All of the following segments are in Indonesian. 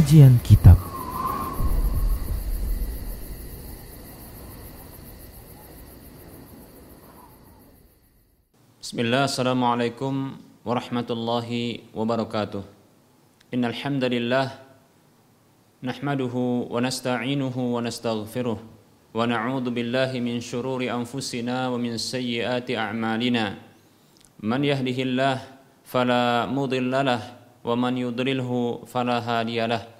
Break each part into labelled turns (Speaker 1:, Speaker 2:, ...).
Speaker 1: Kajian Kitab.
Speaker 2: Bismillah, Assalamualaikum warahmatullahi wabarakatuh. Innalhamdulillah Nahmaduhu wa nasta'inuhu wa nasta'gfiruh Wa na'udhu billahi min syururi anfusina wa min sayyiati a'malina. Man yahdihillah fala mudillalah wa man yudrilhu fala hadiyalah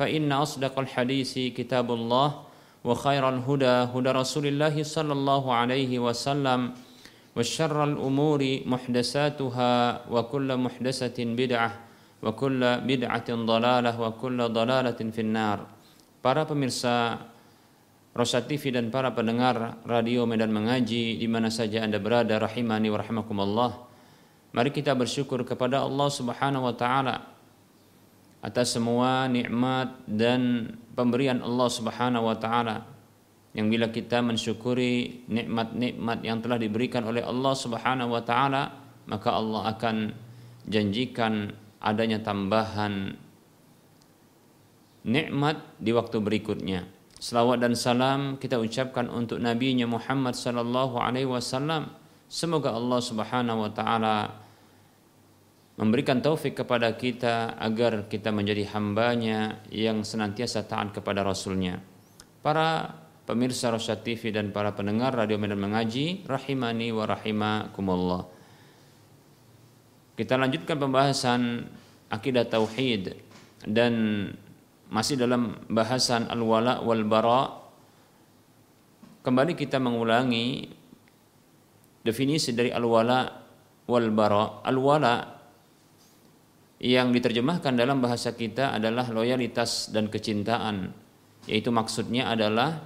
Speaker 2: فإن أصدق الحديث كتاب الله وخير الهدى هدى رسول الله صلى الله عليه وسلم وشر الأمور محدثاتها وكل محدثة بدعة وكل بدعة ضلالة وكل ضلالة في النار Para pemirsa Rosa TV dan para pendengar radio Medan Mengaji di mana saja Anda berada rahimani wa rahimakumullah. Mari kita bersyukur kepada Allah Subhanahu wa taala atas semua nikmat dan pemberian Allah Subhanahu wa taala yang bila kita mensyukuri nikmat-nikmat yang telah diberikan oleh Allah Subhanahu wa taala maka Allah akan janjikan adanya tambahan nikmat di waktu berikutnya. Salawat dan salam kita ucapkan untuk Nabi Muhammad sallallahu alaihi wasallam. Semoga Allah Subhanahu wa taala memberikan taufik kepada kita agar kita menjadi hambanya yang senantiasa taat kepada Rasulnya. Para pemirsa Rosyad TV dan para pendengar Radio Medan Mengaji, rahimani wa rahimakumullah. Kita lanjutkan pembahasan akidah tauhid dan masih dalam bahasan al-wala wal bara kembali kita mengulangi definisi dari al-wala wal bara al-wala yang diterjemahkan dalam bahasa kita adalah loyalitas dan kecintaan yaitu maksudnya adalah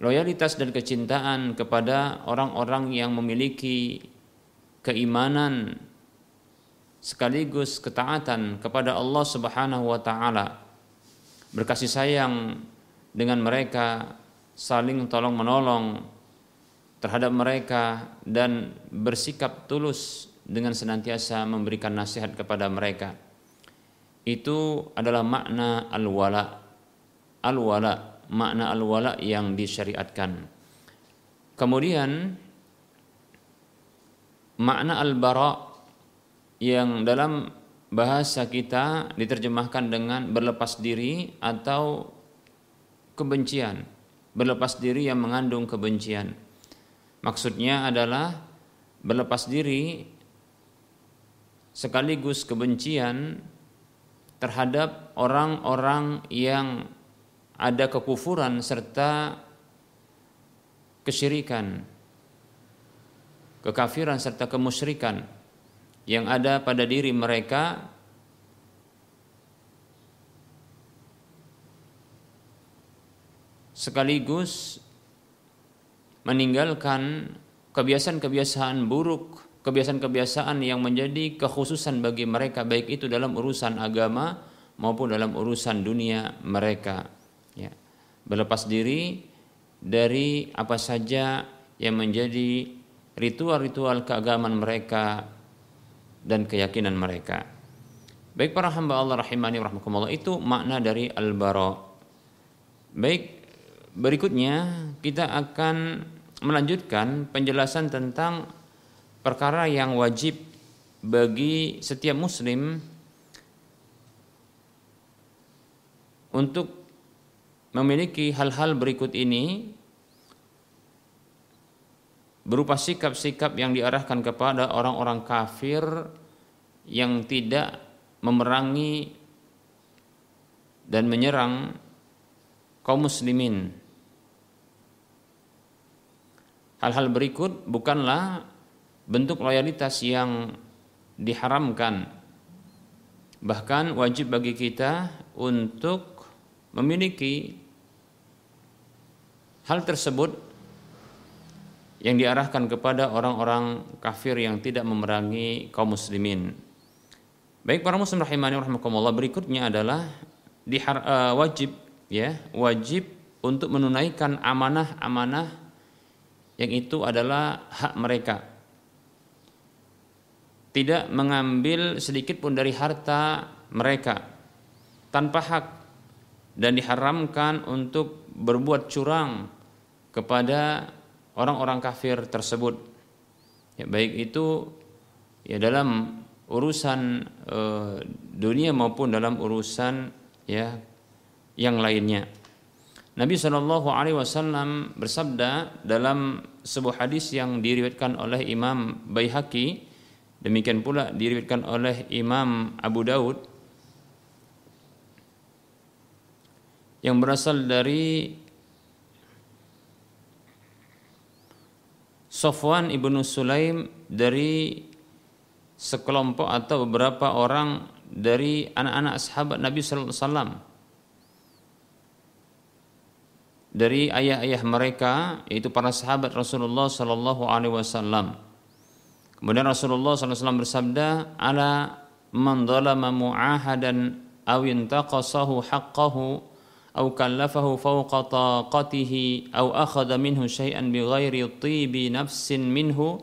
Speaker 2: loyalitas dan kecintaan kepada orang-orang yang memiliki keimanan sekaligus ketaatan kepada Allah Subhanahu wa taala. Berkasih sayang dengan mereka, saling tolong menolong terhadap mereka dan bersikap tulus dengan senantiasa memberikan nasihat kepada mereka. Itu adalah makna al-wala. Al-wala, makna al-wala yang disyariatkan. Kemudian makna al-bara yang dalam bahasa kita diterjemahkan dengan berlepas diri atau kebencian. Berlepas diri yang mengandung kebencian. Maksudnya adalah berlepas diri sekaligus kebencian terhadap orang-orang yang ada kekufuran serta kesyirikan, kekafiran serta kemusyrikan yang ada pada diri mereka. Sekaligus meninggalkan kebiasaan-kebiasaan buruk, kebiasaan-kebiasaan yang menjadi kekhususan bagi mereka baik itu dalam urusan agama maupun dalam urusan dunia mereka. Ya. Berlepas diri dari apa saja yang menjadi ritual-ritual keagamaan mereka dan keyakinan mereka. Baik para hamba Allah rahimani rahmakumullah itu makna dari al-bara. Baik berikutnya kita akan melanjutkan penjelasan tentang perkara yang wajib bagi setiap muslim untuk memiliki hal-hal berikut ini berupa sikap-sikap yang diarahkan kepada orang-orang kafir yang tidak memerangi dan menyerang kaum muslimin. Hal-hal berikut bukanlah bentuk loyalitas yang diharamkan. Bahkan wajib bagi kita untuk memiliki hal tersebut yang diarahkan kepada orang-orang kafir yang tidak memerangi kaum muslimin. Baik para muslim rahimani rahimakumullah berikutnya adalah dihar, uh, wajib ya, wajib untuk menunaikan amanah-amanah yang itu adalah hak mereka. Tidak mengambil sedikit pun dari harta mereka tanpa hak dan diharamkan untuk berbuat curang kepada orang-orang kafir tersebut. Ya, baik itu ya dalam urusan e, dunia maupun dalam urusan ya yang lainnya. Nabi Shallallahu Alaihi Wasallam bersabda dalam sebuah hadis yang diriwayatkan oleh Imam Baihaqi, demikian pula diriwayatkan oleh Imam Abu Daud, yang berasal dari Sofwan ibnu Sulaim dari sekelompok atau beberapa orang dari anak-anak sahabat Nabi Sallallahu Alaihi Wasallam dari ayah-ayah mereka yaitu para sahabat Rasulullah Sallallahu Alaihi Wasallam. Kemudian Rasulullah SAW bersabda, "Ala man zalama mu'ahadan aw intaqasahu haqqahu aw kallafahu fawqa taqatihi aw akhadha minhu syai'an bighairi tibi nafsin minhu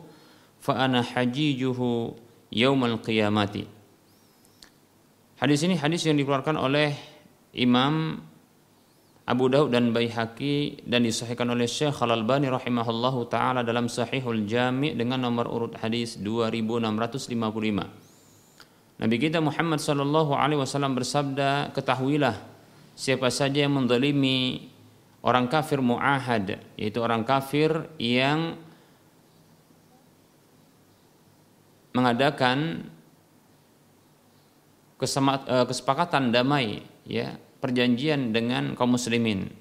Speaker 2: fa ana hajijuhu yaumal qiyamati." Hadis ini hadis yang dikeluarkan oleh Imam Abu Daud dan Baihaqi dan disahihkan oleh Syekh Al-Albani rahimahullahu taala dalam Sahihul Jami' dengan nomor urut hadis 2655. Nabi kita Muhammad sallallahu alaihi wasallam bersabda, "Ketahuilah siapa saja yang mendolimi orang kafir mu'ahad yaitu orang kafir yang mengadakan eh, kesepakatan damai ya perjanjian dengan kaum muslimin.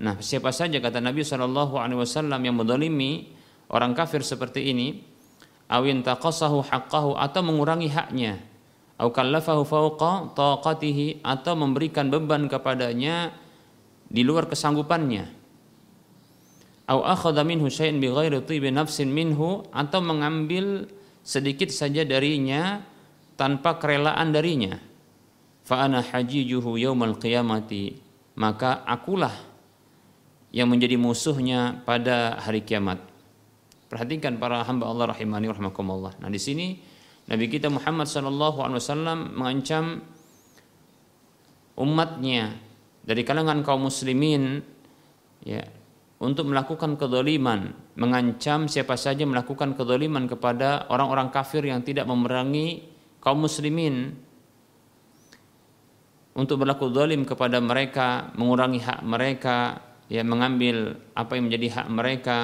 Speaker 2: Nah, siapa saja kata Nabi Shallallahu alaihi wasallam yang mendolimi orang kafir seperti ini awin taqasahu haqqahu atau mengurangi haknya au kallafahu fawqa taqatihi atau memberikan beban kepadanya di luar kesanggupannya au akhadha minhu syai'an bighairi tibi nafsin minhu atau mengambil sedikit saja darinya tanpa kerelaan darinya fa ana hajijuhu yaumal qiyamati maka akulah yang menjadi musuhnya pada hari kiamat. Perhatikan para hamba Allah rahimani rahimakumullah. Nah, di sini Nabi kita Muhammad sallallahu alaihi wasallam mengancam umatnya dari kalangan kaum muslimin ya untuk melakukan kedoliman, mengancam siapa saja melakukan kedoliman kepada orang-orang kafir yang tidak memerangi kaum muslimin untuk berlaku dolim kepada mereka, mengurangi hak mereka, ya mengambil apa yang menjadi hak mereka,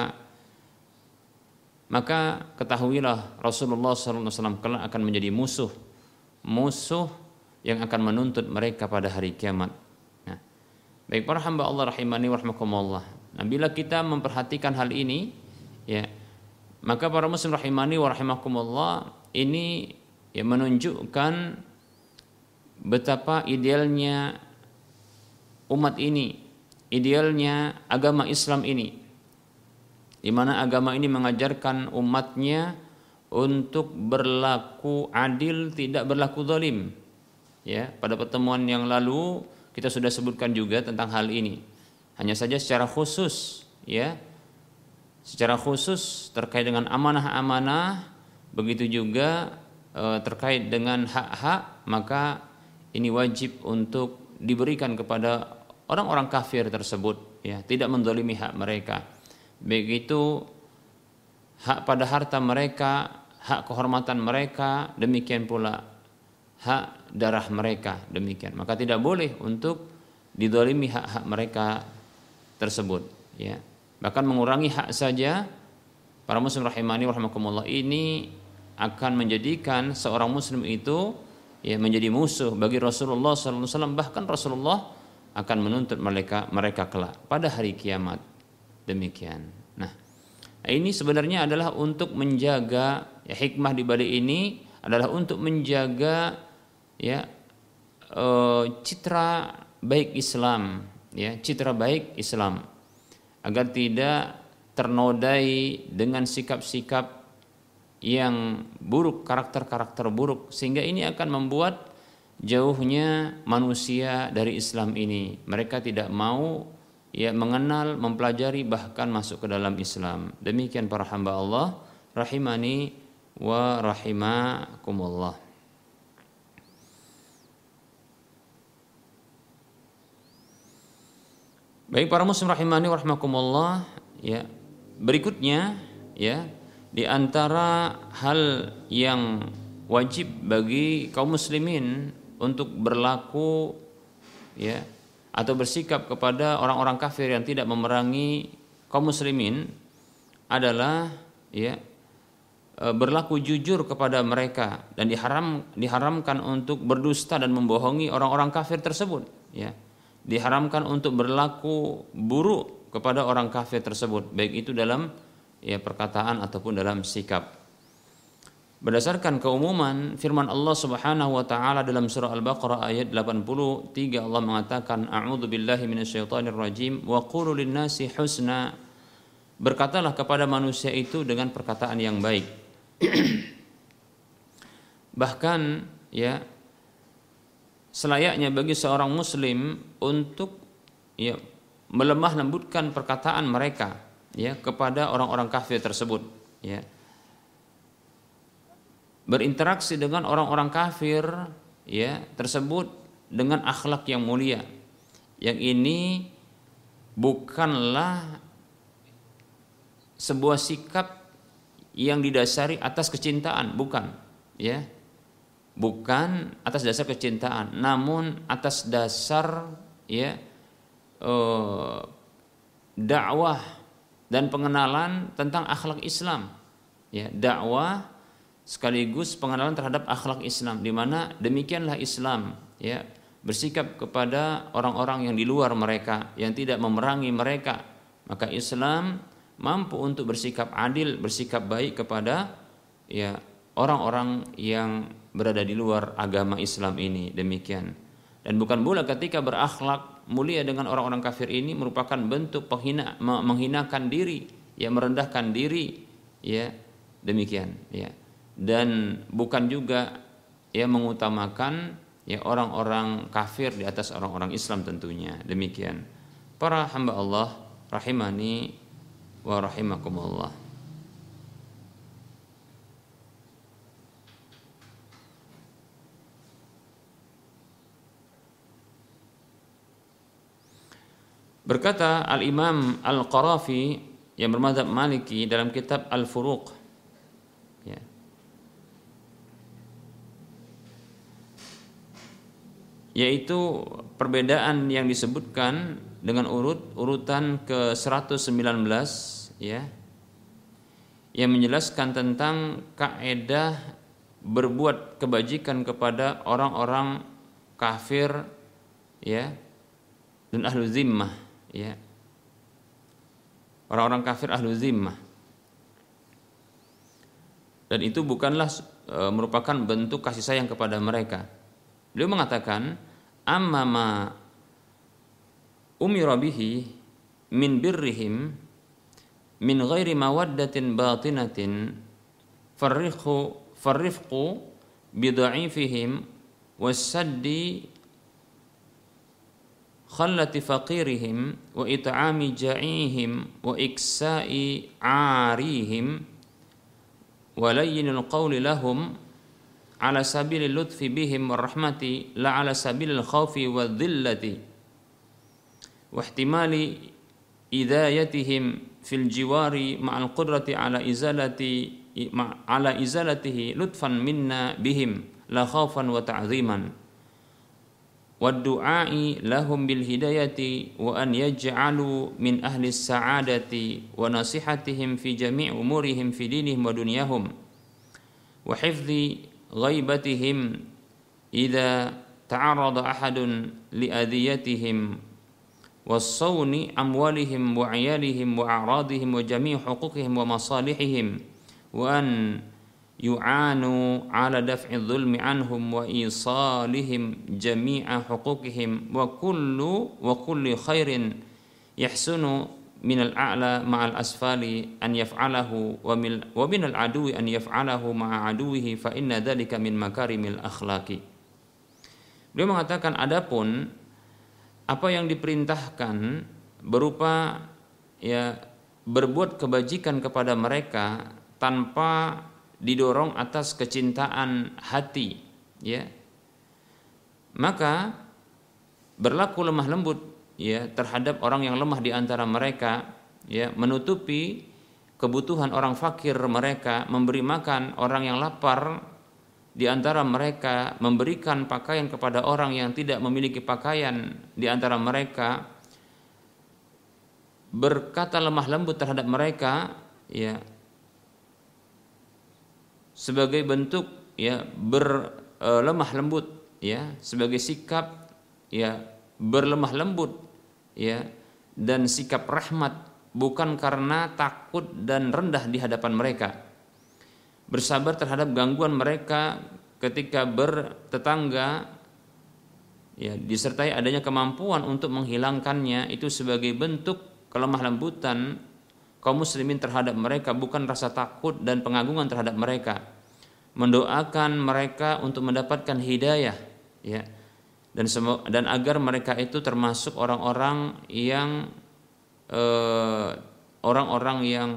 Speaker 2: maka ketahuilah Rasulullah SAW kelak akan menjadi musuh musuh yang akan menuntut mereka pada hari kiamat. Nah, baik para hamba Allah rahimani warahmatullah. Nah, bila kita memperhatikan hal ini, ya, maka para muslim rahimani warahmatullah ini ya menunjukkan betapa idealnya umat ini, idealnya agama Islam ini di mana agama ini mengajarkan umatnya untuk berlaku adil, tidak berlaku zalim. Ya, pada pertemuan yang lalu kita sudah sebutkan juga tentang hal ini. Hanya saja secara khusus, ya, secara khusus terkait dengan amanah-amanah, begitu juga e, terkait dengan hak-hak, maka ini wajib untuk diberikan kepada orang-orang kafir tersebut, ya, tidak mendolimi hak mereka begitu hak pada harta mereka, hak kehormatan mereka, demikian pula hak darah mereka demikian. Maka tidak boleh untuk didolimi hak-hak mereka tersebut ya bahkan mengurangi hak saja para muslim rahimani rahimakumullah ini akan menjadikan seorang muslim itu ya menjadi musuh bagi Rasulullah SAW bahkan Rasulullah akan menuntut mereka mereka kelak pada hari kiamat. Demikian. Nah ini sebenarnya adalah untuk menjaga ya hikmah di balik ini adalah untuk menjaga ya e, citra baik Islam ya citra baik Islam. Agar tidak ternodai dengan sikap-sikap yang buruk karakter-karakter buruk sehingga ini akan membuat jauhnya manusia dari Islam ini. Mereka tidak mau ya mengenal mempelajari bahkan masuk ke dalam Islam. Demikian para hamba Allah rahimani wa rahimakumullah. Baik para muslim rahimani wa rahimakumullah ya berikutnya ya di antara hal yang wajib bagi kaum muslimin untuk berlaku ya atau bersikap kepada orang-orang kafir yang tidak memerangi kaum muslimin adalah ya e, berlaku jujur kepada mereka dan diharam diharamkan untuk berdusta dan membohongi orang-orang kafir tersebut ya. Diharamkan untuk berlaku buruk kepada orang kafir tersebut baik itu dalam ya perkataan ataupun dalam sikap. Berdasarkan keumuman firman Allah Subhanahu wa taala dalam surah Al-Baqarah ayat 83 Allah mengatakan a'udzu billahi minasyaitonir rajim wa qulu lin-nasi husna. Berkatalah kepada manusia itu dengan perkataan yang baik. Bahkan ya selayaknya bagi seorang muslim untuk ya melemah lembutkan perkataan mereka ya kepada orang-orang kafir tersebut ya. Berinteraksi dengan orang-orang kafir ya tersebut dengan akhlak yang mulia. Yang ini bukanlah sebuah sikap yang didasari atas kecintaan bukan ya. Bukan atas dasar kecintaan namun atas dasar ya eh, dakwah dan pengenalan tentang akhlak Islam. Ya dakwah sekaligus pengenalan terhadap akhlak Islam di mana demikianlah Islam ya bersikap kepada orang-orang yang di luar mereka yang tidak memerangi mereka. Maka Islam mampu untuk bersikap adil bersikap baik kepada ya orang-orang yang berada di luar agama Islam ini. Demikian. Dan bukan pula ketika berakhlak mulia dengan orang-orang kafir ini merupakan bentuk penghina menghinakan diri ya merendahkan diri ya demikian ya. Dan bukan juga ya mengutamakan ya orang-orang kafir di atas orang-orang Islam tentunya. Demikian. Para hamba Allah rahimani wa rahimakumullah Berkata Al-Imam Al-Qarafi yang bermadzhab Maliki dalam kitab Al-Furuq. Ya. yaitu perbedaan yang disebutkan dengan urut urutan ke 119 ya. Yang menjelaskan tentang kaedah berbuat kebajikan kepada orang-orang kafir ya dan ahlu zimmah ya. Orang-orang kafir ahlu zimmah. Dan itu bukanlah e, merupakan bentuk kasih sayang kepada mereka. Beliau mengatakan amma ma umira bihi min birrihim min ghairi mawaddatin batinatin farriqu farrifqu bidha'ifihim wasaddi خلة فقيرهم وإطعام جائعهم وإكساء عاريهم ولين القول لهم على سبيل اللطف بهم والرحمة لا على سبيل الخوف والذلة واحتمال إذايتهم في الجوار مع القدرة على إزالة على إزالته لطفا منا بهم لا خوفا وتعظيما. والدعاء لهم بالهداية وأن يجعلوا من أهل السعادة ونصيحتهم في جميع أمورهم في دينهم ودنياهم وحفظ غيبتهم إذا تعرض أحد لأذيتهم والصون أموالهم وعيالهم وأعراضهم وجميع حقوقهم ومصالحهم وأن yu'anu ala daf'i dhulmi anhum wa isalihim jami'a huquqihim wa kullu wa kulli khairin yahsunu min al-a'la ma'al asfali an yaf'alahu wa min wa al-aduwi an yaf'alahu ma'a aduihi fa inna dhalika min makarimil akhlaki Beliau mengatakan adapun apa yang diperintahkan berupa ya berbuat kebajikan kepada mereka tanpa didorong atas kecintaan hati ya. Maka berlaku lemah lembut ya terhadap orang yang lemah di antara mereka ya menutupi kebutuhan orang fakir mereka memberi makan orang yang lapar di antara mereka memberikan pakaian kepada orang yang tidak memiliki pakaian di antara mereka berkata lemah lembut terhadap mereka ya sebagai bentuk ya berlemah lembut ya sebagai sikap ya berlemah lembut ya dan sikap rahmat bukan karena takut dan rendah di hadapan mereka. Bersabar terhadap gangguan mereka ketika bertetangga ya disertai adanya kemampuan untuk menghilangkannya itu sebagai bentuk kelemah lembutan kaum muslimin terhadap mereka bukan rasa takut dan pengagungan terhadap mereka. Mendoakan mereka untuk mendapatkan hidayah ya. Dan semua dan agar mereka itu termasuk orang-orang yang eh, orang-orang yang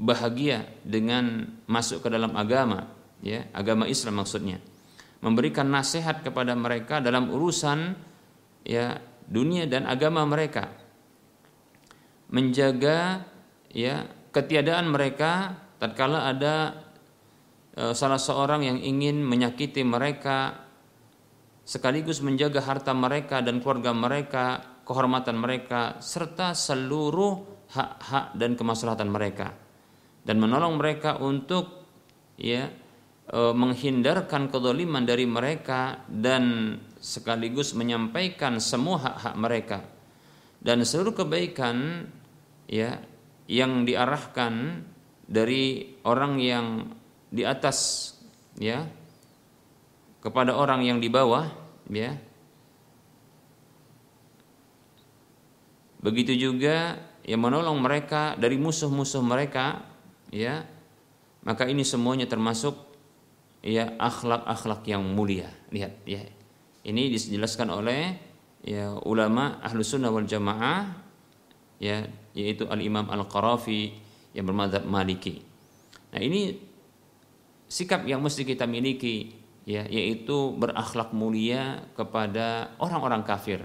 Speaker 2: bahagia dengan masuk ke dalam agama ya. Agama Islam maksudnya. Memberikan nasihat kepada mereka dalam urusan ya dunia dan agama mereka. Menjaga ya ketiadaan mereka tatkala ada e, salah seorang yang ingin menyakiti mereka sekaligus menjaga harta mereka dan keluarga mereka, kehormatan mereka serta seluruh hak-hak dan kemaslahatan mereka. Dan menolong mereka untuk ya e, menghindarkan kedoliman dari mereka dan sekaligus menyampaikan semua hak-hak mereka. Dan seluruh kebaikan ya yang diarahkan dari orang yang di atas ya kepada orang yang di bawah ya. Begitu juga yang menolong mereka dari musuh-musuh mereka ya. Maka ini semuanya termasuk ya akhlak-akhlak yang mulia. Lihat ya. Ini dijelaskan oleh ya ulama ahlu sunnah wal jamaah ya yaitu Al-Imam Al-Qarafi yang bermadzhab Maliki. Nah, ini sikap yang mesti kita miliki ya yaitu berakhlak mulia kepada orang-orang kafir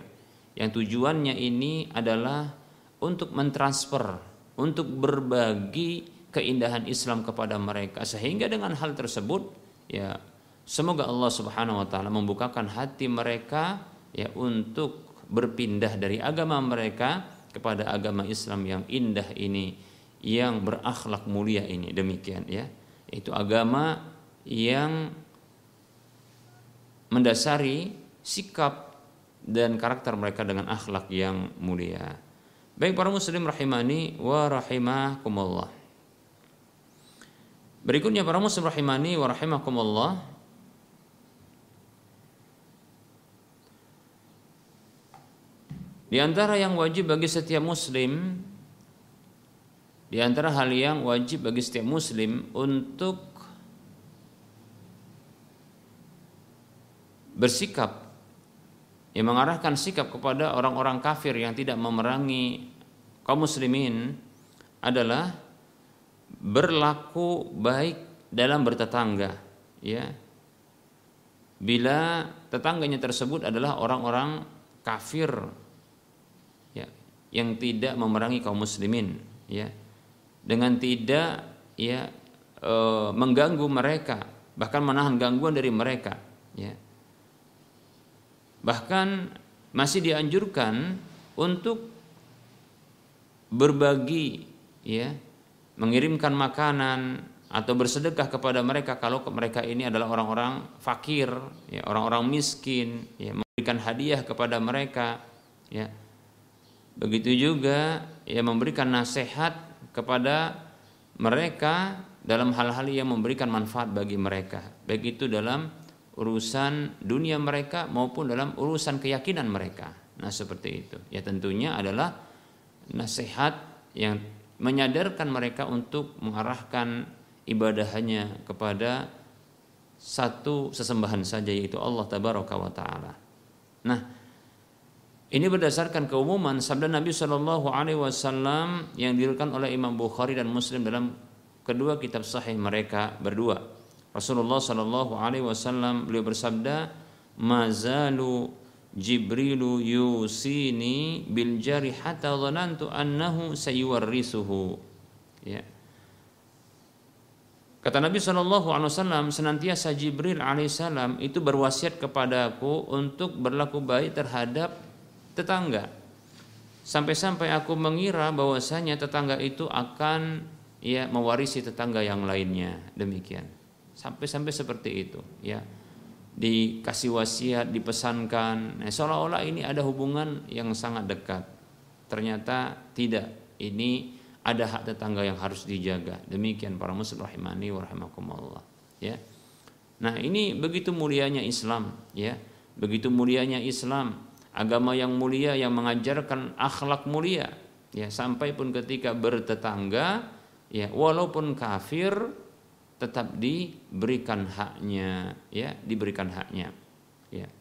Speaker 2: yang tujuannya ini adalah untuk mentransfer untuk berbagi keindahan Islam kepada mereka sehingga dengan hal tersebut ya semoga Allah Subhanahu wa taala membukakan hati mereka ya untuk berpindah dari agama mereka kepada agama Islam yang indah ini yang berakhlak mulia ini demikian ya itu agama yang mendasari sikap dan karakter mereka dengan akhlak yang mulia. Baik para muslim rahimani wa rahimakumullah. Berikutnya para muslim rahimani wa rahimakumullah Di antara yang wajib bagi setiap muslim di antara hal yang wajib bagi setiap muslim untuk bersikap yang mengarahkan sikap kepada orang-orang kafir yang tidak memerangi kaum muslimin adalah berlaku baik dalam bertetangga ya. Bila tetangganya tersebut adalah orang-orang kafir yang tidak memerangi kaum muslimin ya. Dengan tidak ya e, mengganggu mereka bahkan menahan gangguan dari mereka ya. Bahkan masih dianjurkan untuk berbagi ya mengirimkan makanan atau bersedekah kepada mereka kalau mereka ini adalah orang-orang fakir ya orang-orang miskin ya memberikan hadiah kepada mereka ya begitu juga ya memberikan nasihat kepada mereka dalam hal-hal yang memberikan manfaat bagi mereka. Baik itu dalam urusan dunia mereka maupun dalam urusan keyakinan mereka. Nah seperti itu. Ya tentunya adalah nasihat yang menyadarkan mereka untuk mengarahkan ibadahnya kepada satu sesembahan saja yaitu Allah tabaraka wa taala. Nah, ini berdasarkan keumuman sabda Nabi Shallallahu alaihi wasallam yang diriwayatkan oleh Imam Bukhari dan Muslim dalam kedua kitab sahih mereka berdua. Rasulullah Shallallahu alaihi wasallam beliau bersabda, "Mazalu Jibrilu yusini bil jari hatta dhanantu annahu sayuwarrisuhu. Ya. Kata Nabi Shallallahu Alaihi Wasallam senantiasa Jibril alaihissalam itu berwasiat kepadaku untuk berlaku baik terhadap tetangga. Sampai-sampai aku mengira bahwasanya tetangga itu akan ya mewarisi tetangga yang lainnya. Demikian. Sampai-sampai seperti itu, ya dikasih wasiat, dipesankan. Nah, seolah-olah ini ada hubungan yang sangat dekat. Ternyata tidak. Ini ada hak tetangga yang harus dijaga. Demikian para muslim rahimani wa. Ya. Nah, ini begitu mulianya Islam, ya. Begitu mulianya Islam, agama yang mulia yang mengajarkan akhlak mulia, ya, sampai pun ketika bertetangga, ya, walaupun kafir, tetap diberikan haknya ya diberikan haknya. Ya.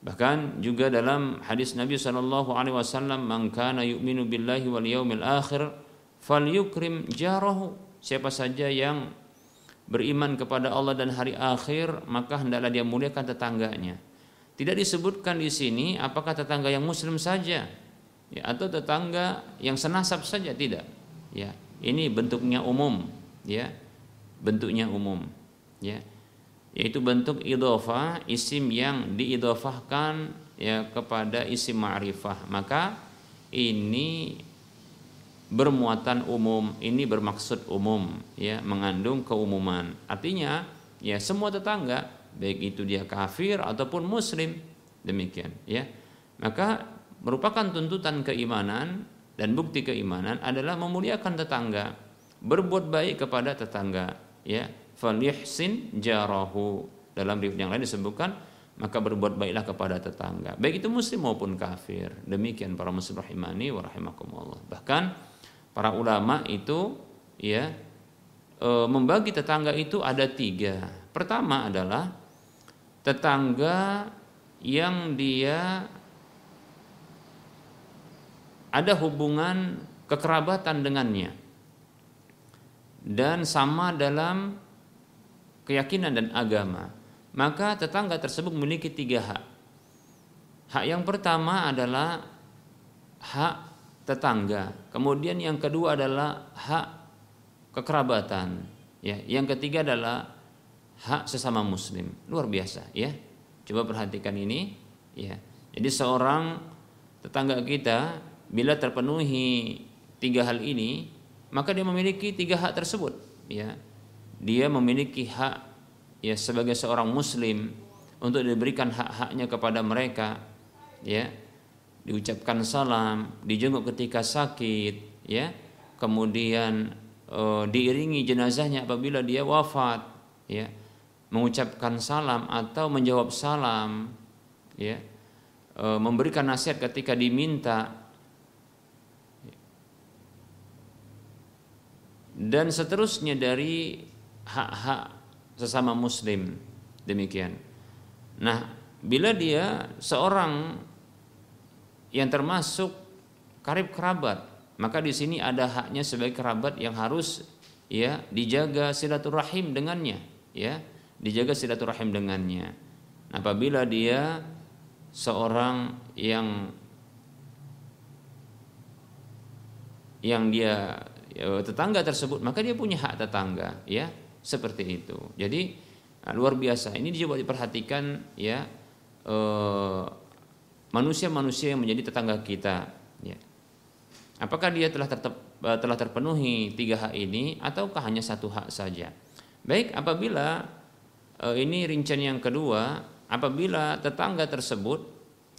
Speaker 2: Bahkan juga dalam hadis Nabi Shallallahu Alaihi Wasallam mangkana yu'minu billahi wal yaumil akhir fal yukrim jarahu. Siapa saja yang beriman kepada Allah dan hari akhir maka hendaklah dia muliakan tetangganya tidak disebutkan di sini apakah tetangga yang muslim saja ya atau tetangga yang senasab saja tidak. Ya ini bentuknya umum ya bentuknya umum ya. Yaitu bentuk idhofah isim yang diidhofahkan ya kepada isim ma'rifah. Maka ini bermuatan umum ini bermaksud umum ya mengandung keumuman. Artinya ya semua tetangga baik itu dia kafir ataupun muslim. Demikian ya. Maka merupakan tuntutan keimanan dan bukti keimanan adalah memuliakan tetangga berbuat baik kepada tetangga ya. Falyihsin jarahu. Dalam riwayat yang lain disebutkan maka berbuat baiklah kepada tetangga. Baik itu muslim maupun kafir. Demikian para muslim rahimani wa rahimakumullah. Bahkan para ulama itu ya e, membagi tetangga itu ada tiga. Pertama adalah tetangga yang dia ada hubungan kekerabatan dengannya dan sama dalam keyakinan dan agama, maka tetangga tersebut memiliki tiga hak. Hak yang pertama adalah hak tetangga, kemudian yang kedua adalah hak kekerabatan, ya. Yang ketiga adalah hak sesama muslim. Luar biasa, ya. Coba perhatikan ini, ya. Jadi seorang tetangga kita bila terpenuhi tiga hal ini, maka dia memiliki tiga hak tersebut ya dia memiliki hak ya sebagai seorang muslim untuk diberikan hak-haknya kepada mereka ya diucapkan salam dijenguk ketika sakit ya kemudian e, diiringi jenazahnya apabila dia wafat ya mengucapkan salam atau menjawab salam ya e, memberikan nasihat ketika diminta dan seterusnya dari hak-hak sesama muslim demikian. Nah, bila dia seorang yang termasuk karib kerabat, maka di sini ada haknya sebagai kerabat yang harus ya dijaga silaturahim dengannya, ya, dijaga silaturahim dengannya. Nah, apabila dia seorang yang yang dia Ya, tetangga tersebut maka dia punya hak tetangga ya seperti itu. Jadi nah, luar biasa. Ini coba diperhatikan ya eh, manusia-manusia yang menjadi tetangga kita ya. Apakah dia telah tertep, eh, telah terpenuhi tiga hak ini ataukah hanya satu hak saja? Baik apabila eh, ini rincian yang kedua. Apabila tetangga tersebut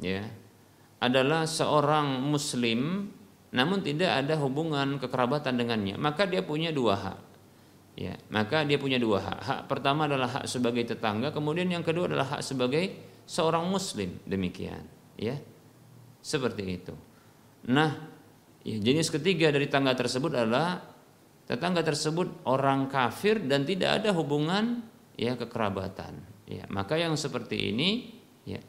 Speaker 2: ya adalah seorang muslim namun tidak ada hubungan kekerabatan dengannya maka dia punya dua hak. Ya maka dia punya dua hak. Hak pertama adalah hak sebagai tetangga kemudian yang kedua adalah hak sebagai seorang muslim. Demikian ya. Seperti itu. Nah ya, jenis ketiga dari tangga tersebut adalah tetangga tersebut orang kafir dan tidak ada hubungan ya kekerabatan ya maka yang seperti ini ya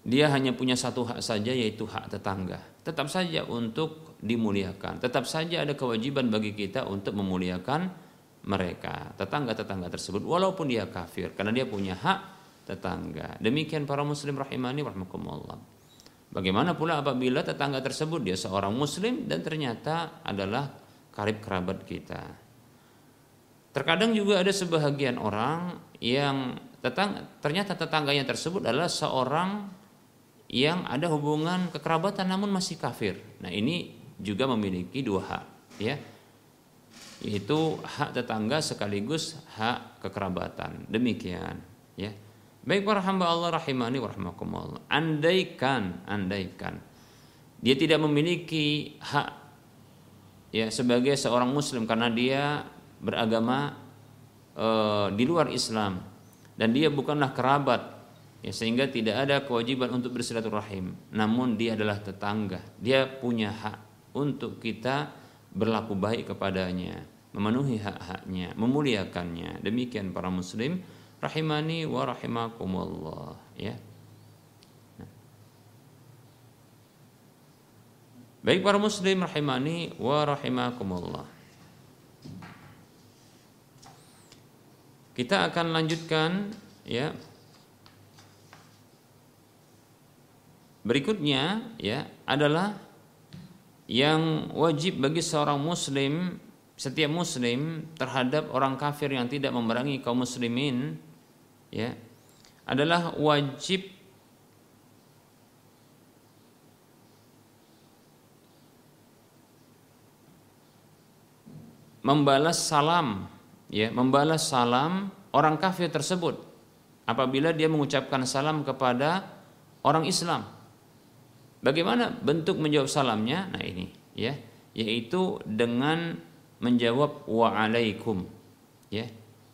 Speaker 2: dia hanya punya satu hak saja yaitu hak tetangga tetap saja untuk dimuliakan. Tetap saja ada kewajiban bagi kita untuk memuliakan mereka, tetangga-tetangga tersebut walaupun dia kafir karena dia punya hak tetangga. Demikian para muslim rahimani warahmatullah. Bagaimana pula apabila tetangga tersebut dia seorang muslim dan ternyata adalah karib kerabat kita. Terkadang juga ada sebahagian orang yang tetang, ternyata tetangganya tersebut adalah seorang yang ada hubungan kekerabatan namun masih kafir. Nah, ini juga memiliki dua hak, ya. Yaitu hak tetangga sekaligus hak kekerabatan. Demikian, ya. Baik para hamba Allah rahimani wa. Andaikan, andaikan dia tidak memiliki hak ya sebagai seorang muslim karena dia beragama e, di luar Islam. Dan dia bukanlah kerabat ya sehingga tidak ada kewajiban untuk bersilaturahim. Namun dia adalah tetangga. Dia punya hak untuk kita berlaku baik kepadanya memenuhi hak-haknya memuliakannya. Demikian para muslim rahimani wa rahimakumullah ya. Baik para muslim rahimani wa rahimakumullah. Kita akan lanjutkan ya. Berikutnya ya adalah yang wajib bagi seorang muslim setiap muslim terhadap orang kafir yang tidak memerangi kaum muslimin ya adalah wajib membalas salam ya membalas salam orang kafir tersebut apabila dia mengucapkan salam kepada orang Islam Bagaimana bentuk menjawab salamnya? Nah ini ya, yaitu dengan menjawab waalaikum ya,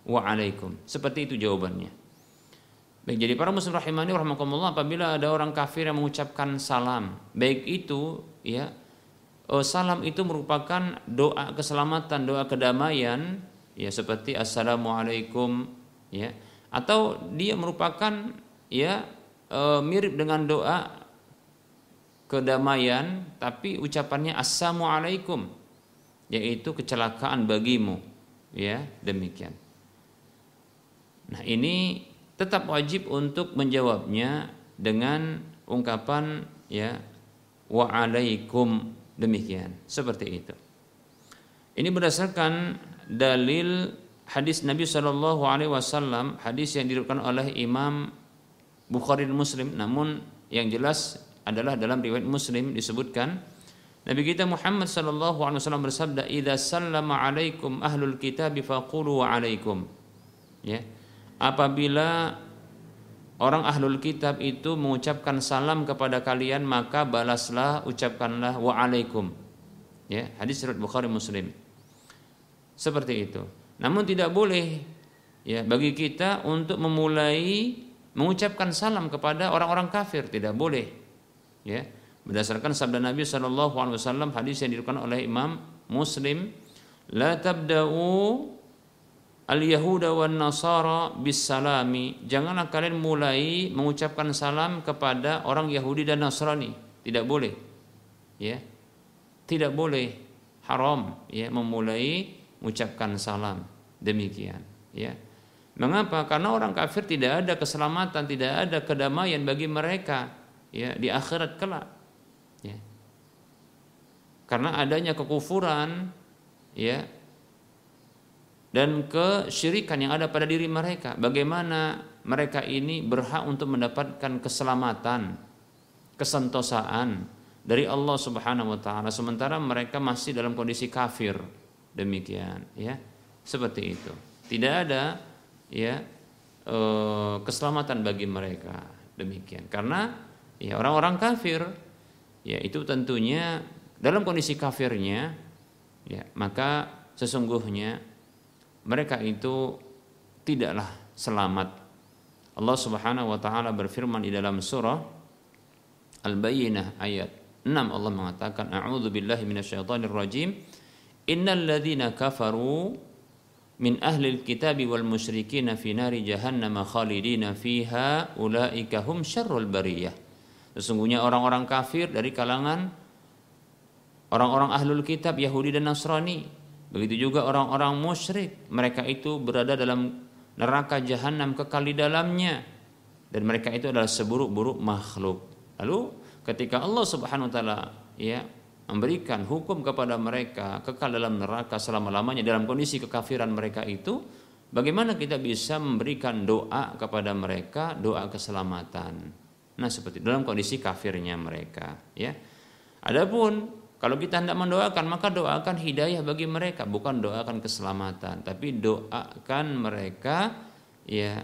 Speaker 2: waalaikum. Seperti itu jawabannya. Baik, jadi para muslim rahimani rahimakumullah apabila ada orang kafir yang mengucapkan salam, baik itu ya oh, salam itu merupakan doa keselamatan, doa kedamaian ya seperti assalamualaikum ya. Atau dia merupakan ya e, mirip dengan doa kedamaian tapi ucapannya assalamualaikum yaitu kecelakaan bagimu ya demikian. Nah ini tetap wajib untuk menjawabnya dengan ungkapan ya waalaikum demikian. Seperti itu. Ini berdasarkan dalil hadis Nabi Shallallahu Alaihi Wasallam hadis yang diriwayatkan oleh Imam Bukhari dan Muslim. Namun yang jelas adalah dalam riwayat Muslim disebutkan Nabi kita Muhammad sallallahu alaihi wasallam bersabda idza sallama alaikum ahlul kitab faqulu wa alaikum. Ya. Apabila orang ahlul kitab itu mengucapkan salam kepada kalian maka balaslah ucapkanlah wa alaikum. Ya hadis riwayat Bukhari Muslim seperti itu. Namun tidak boleh ya bagi kita untuk memulai mengucapkan salam kepada orang-orang kafir. Tidak boleh ya. Berdasarkan sabda Nabi Shallallahu Alaihi Wasallam hadis yang diriwayatkan oleh Imam Muslim la tabda'u al yahuda wan nasara bis salami janganlah kalian mulai mengucapkan salam kepada orang Yahudi dan Nasrani. Tidak boleh ya. Tidak boleh haram ya memulai mengucapkan salam demikian ya Mengapa? Karena orang kafir tidak ada keselamatan, tidak ada kedamaian bagi mereka ya di akhirat kelak ya karena adanya kekufuran ya dan kesyirikan yang ada pada diri mereka bagaimana mereka ini berhak untuk mendapatkan keselamatan, kesentosaan dari Allah Subhanahu wa taala sementara mereka masih dalam kondisi kafir. Demikian, ya. Seperti itu. Tidak ada ya eh, keselamatan bagi mereka. Demikian. Karena ya orang-orang kafir ya itu tentunya dalam kondisi kafirnya ya maka sesungguhnya mereka itu tidaklah selamat. Allah Subhanahu wa taala berfirman di dalam surah Al-Bayyinah ayat 6 Allah mengatakan a'udzu billahi minasyaitonir rajim innal ladzina kafaru min ahli kitabi wal musyrikin fi nari jahannam khalidina fiha ulaika hum syarrul bariyah sesungguhnya orang-orang kafir dari kalangan orang-orang ahlul kitab Yahudi dan Nasrani begitu juga orang-orang musyrik mereka itu berada dalam neraka jahanam kekal di dalamnya dan mereka itu adalah seburuk-buruk makhluk. Lalu ketika Allah Subhanahu wa taala ya memberikan hukum kepada mereka kekal dalam neraka selama-lamanya dalam kondisi kekafiran mereka itu, bagaimana kita bisa memberikan doa kepada mereka, doa keselamatan. Nah, seperti dalam kondisi kafirnya mereka, ya. Adapun kalau kita hendak mendoakan, maka doakan hidayah bagi mereka, bukan doakan keselamatan, tapi doakan mereka ya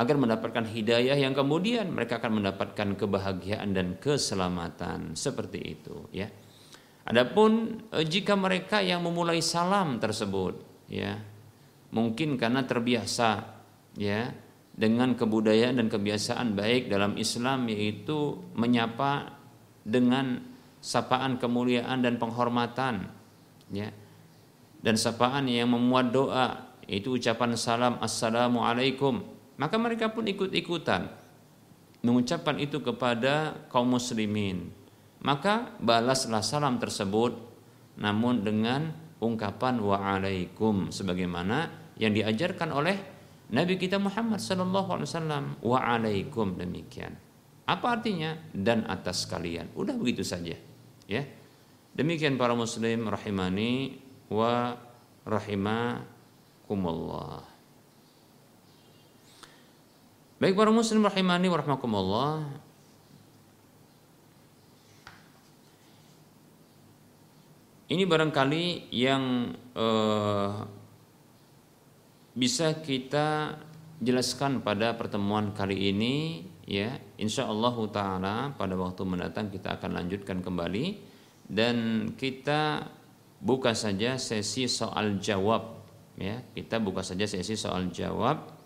Speaker 2: agar mendapatkan hidayah yang kemudian mereka akan mendapatkan kebahagiaan dan keselamatan. Seperti itu ya. Adapun eh, jika mereka yang memulai salam tersebut ya mungkin karena terbiasa ya dengan kebudayaan dan kebiasaan baik dalam Islam yaitu menyapa dengan sapaan kemuliaan dan penghormatan ya. Dan sapaan yang memuat doa itu ucapan salam assalamualaikum maka mereka pun ikut-ikutan mengucapkan itu kepada kaum muslimin. Maka balaslah salam tersebut namun dengan ungkapan waalaikum sebagaimana yang diajarkan oleh Nabi kita Muhammad sallallahu alaihi wasallam. Waalaikum demikian. Apa artinya? Dan atas kalian. Udah begitu saja ya. Demikian para muslim rahimani wa rahimakumullah baik para muslim rahimani wa rahimakumullah. Ini barangkali yang eh, bisa kita jelaskan pada pertemuan kali ini ya. Insya Allah taala pada waktu mendatang kita akan lanjutkan kembali dan kita buka saja sesi soal jawab ya. Kita buka saja sesi soal jawab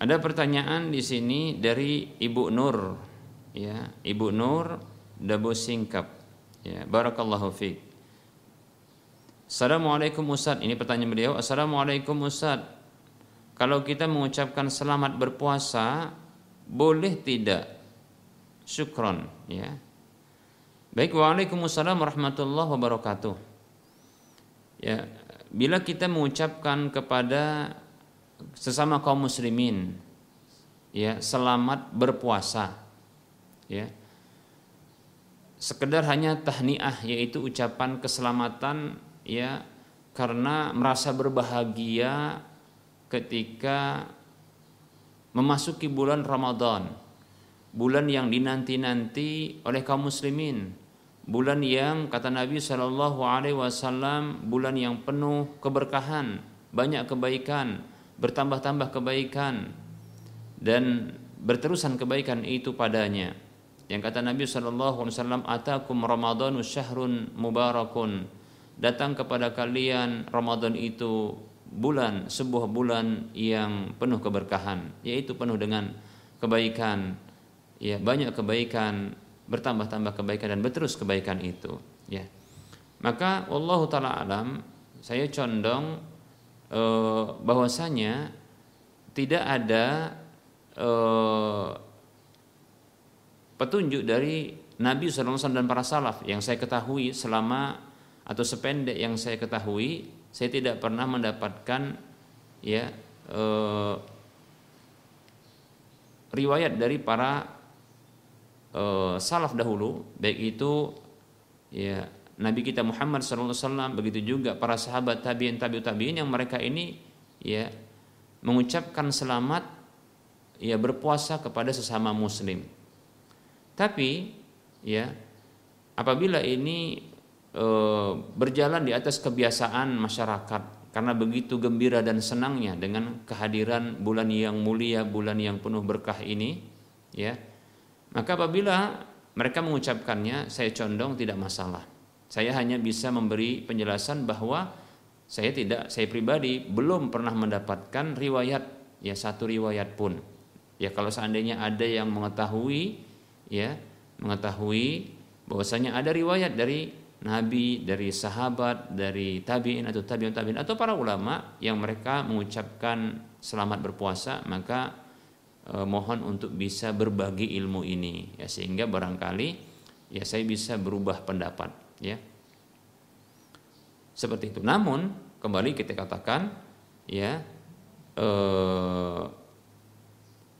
Speaker 2: Ada pertanyaan di sini dari Ibu Nur ya, Ibu Nur Dabo Singkap. Ya, barakallahu fiik. Assalamualaikum Ustaz. Ini pertanyaan beliau. Assalamualaikum Ustaz. Kalau kita mengucapkan selamat berpuasa, boleh tidak? Syukron. Ya. Baik, Waalaikumsalam warahmatullahi wabarakatuh. Ya, bila kita mengucapkan kepada sesama kaum muslimin, ya selamat berpuasa, ya. Sekedar hanya tahniah yaitu ucapan keselamatan ya karena merasa berbahagia ketika memasuki bulan Ramadan bulan yang dinanti-nanti oleh kaum muslimin bulan yang kata Nabi Shallallahu Alaihi Wasallam bulan yang penuh keberkahan banyak kebaikan bertambah-tambah kebaikan dan berterusan kebaikan itu padanya. Yang kata Nabi Shallallahu Alaihi Wasallam atakum Ramadanu syahrun mubarakun. Datang kepada kalian Ramadan itu bulan sebuah bulan yang penuh keberkahan yaitu penuh dengan kebaikan. Ya banyak kebaikan bertambah-tambah kebaikan dan berterus kebaikan itu ya. Maka Allah taala alam saya condong eh, bahwasanya tidak ada eh, petunjuk dari Nabi SAW dan para salaf yang saya ketahui selama atau sependek yang saya ketahui saya tidak pernah mendapatkan ya eh, riwayat dari para eh, salaf dahulu baik itu ya Nabi kita Muhammad SAW begitu juga para sahabat tabiin tabiut tabiin yang mereka ini ya mengucapkan selamat ya berpuasa kepada sesama muslim. Tapi ya apabila ini e, berjalan di atas kebiasaan masyarakat karena begitu gembira dan senangnya dengan kehadiran bulan yang mulia, bulan yang penuh berkah ini, ya. Maka apabila mereka mengucapkannya, saya condong tidak masalah. Saya hanya bisa memberi penjelasan bahwa saya tidak, saya pribadi belum pernah mendapatkan riwayat. Ya satu riwayat pun. Ya kalau seandainya ada yang mengetahui ya mengetahui bahwasanya ada riwayat dari nabi, dari sahabat, dari tabiin atau tabiin tabiin atau para ulama yang mereka mengucapkan selamat berpuasa, maka eh, mohon untuk bisa berbagi ilmu ini. Ya sehingga barangkali ya saya bisa berubah pendapat ya seperti itu. Namun kembali kita katakan ya eh,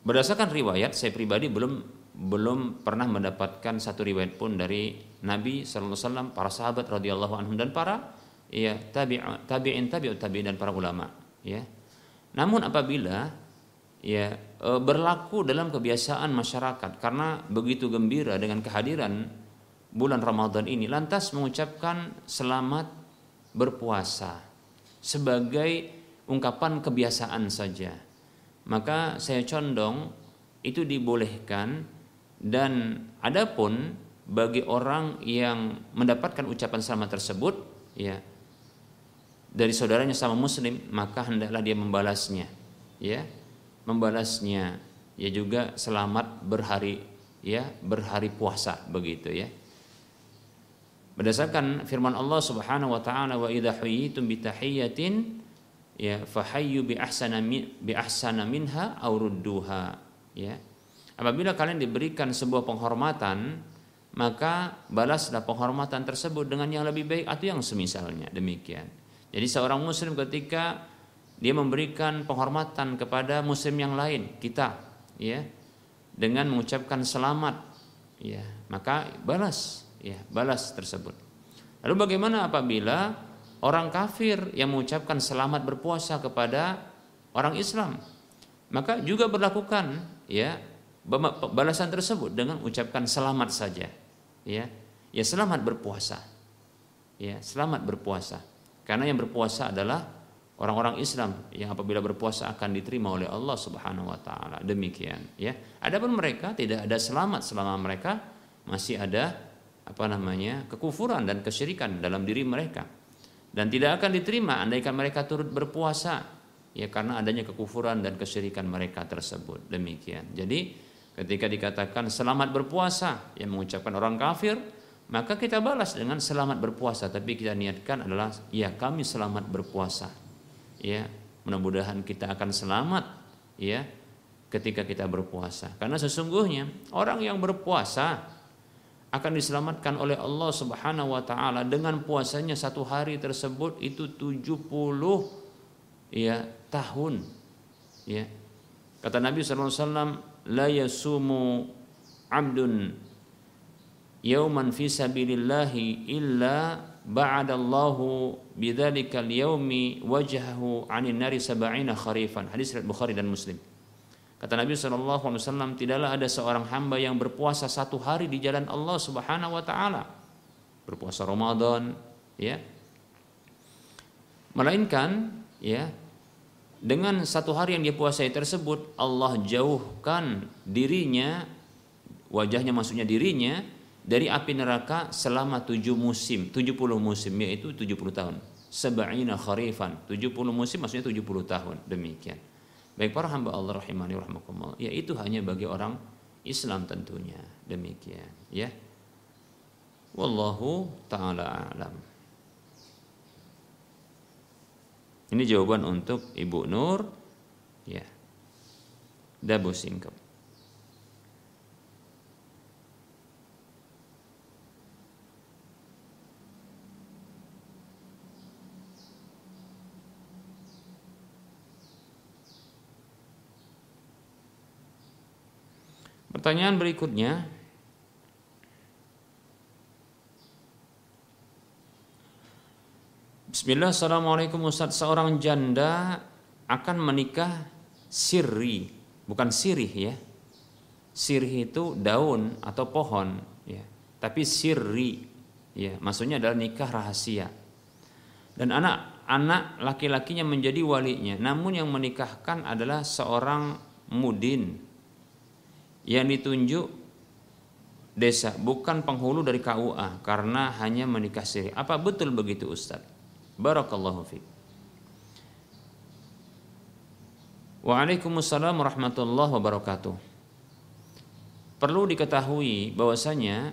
Speaker 2: berdasarkan riwayat saya pribadi belum belum pernah mendapatkan satu riwayat pun dari Nabi Sallallahu Alaihi Wasallam, para sahabat radhiyallahu anhum dan para ya tabi'in tabi'in tabi'ut tabi'in dan para ulama ya. Namun apabila ya eh, berlaku dalam kebiasaan masyarakat karena begitu gembira dengan kehadiran bulan Ramadan ini lantas mengucapkan selamat berpuasa sebagai ungkapan kebiasaan saja. Maka saya condong itu dibolehkan dan adapun bagi orang yang mendapatkan ucapan selamat tersebut ya dari saudaranya sama muslim maka hendaklah dia membalasnya ya membalasnya ya juga selamat berhari ya berhari puasa begitu ya Berdasarkan firman Allah Subhanahu wa taala wa idza huyitum bi tahiyatin ya fahayyu bi ahsana bi ahsana minha aw rudduha ya. Apabila kalian diberikan sebuah penghormatan maka balaslah penghormatan tersebut dengan yang lebih baik atau yang semisalnya demikian. Jadi seorang muslim ketika dia memberikan penghormatan kepada muslim yang lain kita ya dengan mengucapkan selamat ya maka balas ya balas tersebut. Lalu bagaimana apabila orang kafir yang mengucapkan selamat berpuasa kepada orang Islam? Maka juga berlakukan ya balasan tersebut dengan ucapkan selamat saja. Ya. Ya selamat berpuasa. Ya, selamat berpuasa. Karena yang berpuasa adalah orang-orang Islam yang apabila berpuasa akan diterima oleh Allah Subhanahu wa taala. Demikian, ya. Adapun mereka tidak ada selamat selama mereka masih ada apa namanya kekufuran dan kesyirikan dalam diri mereka. Dan tidak akan diterima andaikan mereka turut berpuasa ya karena adanya kekufuran dan kesyirikan mereka tersebut. Demikian. Jadi ketika dikatakan selamat berpuasa yang mengucapkan orang kafir maka kita balas dengan selamat berpuasa. Tapi kita niatkan adalah ya kami selamat berpuasa. Ya mudah-mudahan kita akan selamat ya ketika kita berpuasa. Karena sesungguhnya orang yang berpuasa akan diselamatkan oleh Allah Subhanahu wa taala. Dengan puasanya satu hari tersebut itu 70 ya tahun. Ya. Kata Nabi sallallahu alaihi wasallam la yasumu 'abdun yauman fi sabilillahi illa ba'adallahu bidzalikal yaumi wajhahu 'anil nari sab'ina kharifan. Hadis riwayat Bukhari dan Muslim Kata Nabi Wasallam, tidaklah ada seorang hamba yang berpuasa satu hari di jalan Allah Subhanahu Wa Taala, berpuasa Ramadan, ya, melainkan, ya, dengan satu hari yang dia puasai tersebut, Allah jauhkan dirinya, wajahnya maksudnya dirinya dari api neraka selama tujuh musim, tujuh puluh musim, yaitu tujuh puluh tahun. Sab'ina kharifan, tujuh puluh musim maksudnya tujuh puluh tahun, demikian. Baik para hamba Allah rahimani rahmakumullah, ya itu hanya bagi orang Islam tentunya. Demikian, ya. Wallahu taala alam. Ini jawaban untuk Ibu Nur ya. Dabu singkap. Pertanyaan berikutnya Bismillah, Assalamualaikum Ustaz. Seorang janda akan menikah sirri, bukan sirih ya. Sirih itu daun atau pohon ya. Tapi sirri ya, maksudnya adalah nikah rahasia. Dan anak-anak laki-lakinya menjadi walinya. Namun yang menikahkan adalah seorang mudin yang ditunjuk desa, bukan penghulu dari KUA karena hanya menikah siri. Apa betul begitu Ustaz? Barakallahu fiik. Waalaikumsalam warahmatullahi wabarakatuh. Perlu diketahui bahwasanya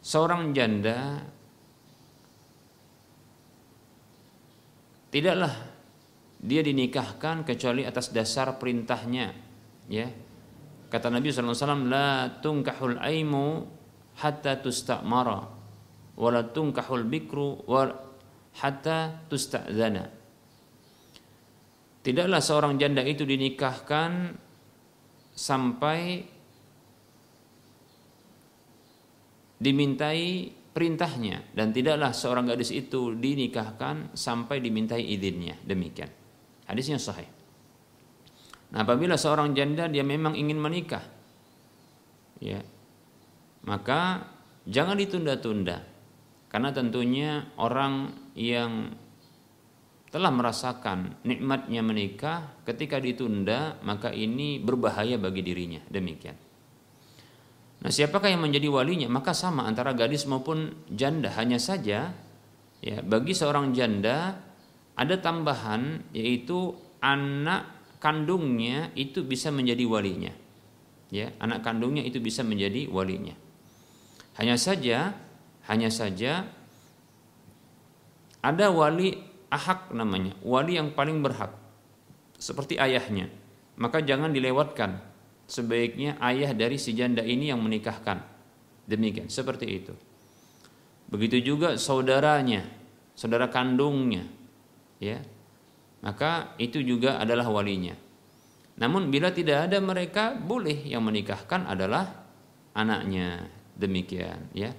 Speaker 2: seorang janda tidaklah dia dinikahkan kecuali atas dasar perintahnya ya. Kata Nabi SAW la tungkahul aimu hatta tustamara wala tunkahul bikru wa hatta tusta'zana. Tidaklah seorang janda itu dinikahkan sampai dimintai perintahnya dan tidaklah seorang gadis itu dinikahkan sampai dimintai izinnya. Demikian. Hadisnya sahih nah apabila seorang janda dia memang ingin menikah ya maka jangan ditunda-tunda karena tentunya orang yang telah merasakan nikmatnya menikah ketika ditunda maka ini berbahaya bagi dirinya demikian. Nah, siapakah yang menjadi walinya? Maka sama antara gadis maupun janda. Hanya saja ya bagi seorang janda ada tambahan yaitu anak kandungnya itu bisa menjadi walinya. Ya, anak kandungnya itu bisa menjadi walinya. Hanya saja hanya saja ada wali ahak namanya, wali yang paling berhak seperti ayahnya. Maka jangan dilewatkan. Sebaiknya ayah dari si janda ini yang menikahkan. Demikian, seperti itu. Begitu juga saudaranya, saudara kandungnya, ya. Maka itu juga adalah walinya. Namun bila tidak ada mereka, boleh yang menikahkan adalah anaknya. Demikian, ya.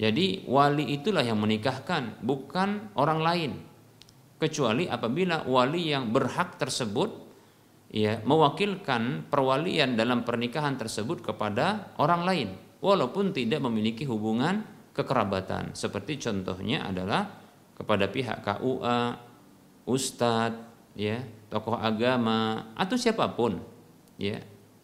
Speaker 2: Jadi wali itulah yang menikahkan, bukan orang lain. Kecuali apabila wali yang berhak tersebut ya mewakilkan perwalian dalam pernikahan tersebut kepada orang lain walaupun tidak memiliki hubungan kekerabatan. Seperti contohnya adalah kepada pihak KUA, ustadz, ya, tokoh agama atau siapa pun, ya.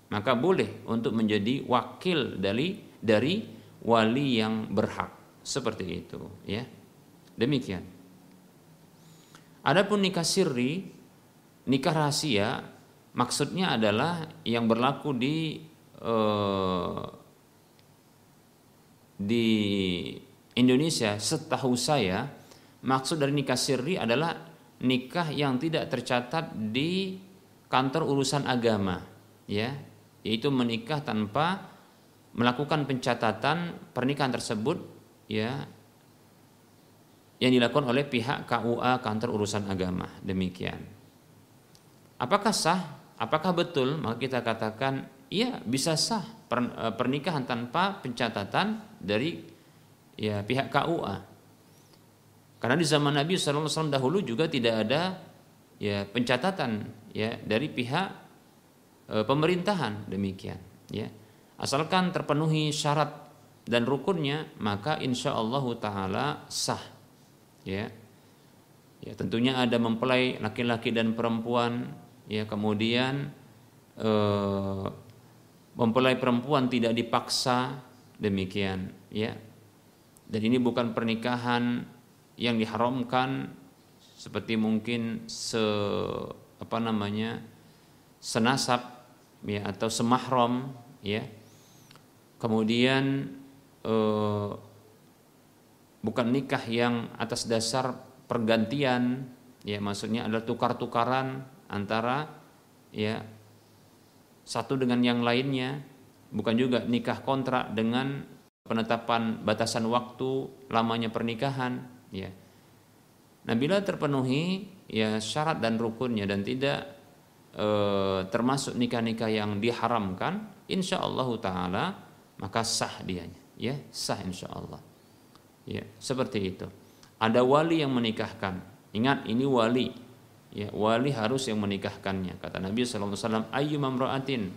Speaker 2: Maka boleh untuk menjadi wakil dari dari wali yang berhak seperti itu ya demikian adapun nikah sirri nikah rahasia maksudnya adalah yang berlaku di eh, di Indonesia setahu saya maksud dari nikah sirri adalah nikah yang tidak tercatat di kantor urusan agama ya yaitu menikah tanpa melakukan pencatatan pernikahan tersebut ya yang dilakukan oleh pihak KUA kantor urusan agama demikian. Apakah sah? Apakah betul? Maka kita katakan iya bisa sah eh, pernikahan tanpa pencatatan dari ya pihak KUA. Karena di zaman Nabi SAW dahulu juga tidak ada ya pencatatan ya dari pihak e, pemerintahan demikian ya. Asalkan terpenuhi syarat dan rukunnya maka insya Allah taala sah ya. Ya tentunya ada mempelai laki-laki dan perempuan ya kemudian eh, mempelai perempuan tidak dipaksa demikian ya. Dan ini bukan pernikahan yang diharamkan seperti mungkin se apa namanya senasab ya atau semahram ya. Kemudian eh, bukan nikah yang atas dasar pergantian ya maksudnya adalah tukar-tukaran antara ya satu dengan yang lainnya. Bukan juga nikah kontrak dengan penetapan batasan waktu lamanya pernikahan ya nah bila terpenuhi ya syarat dan rukunnya dan tidak e, termasuk nikah-nikah yang diharamkan insya Allah taala maka sah dianya ya sah insya Allah ya seperti itu ada wali yang menikahkan. Ingat ini wali. Ya, wali harus yang menikahkannya. Kata Nabi wasallam, "Ayyu mamra'atin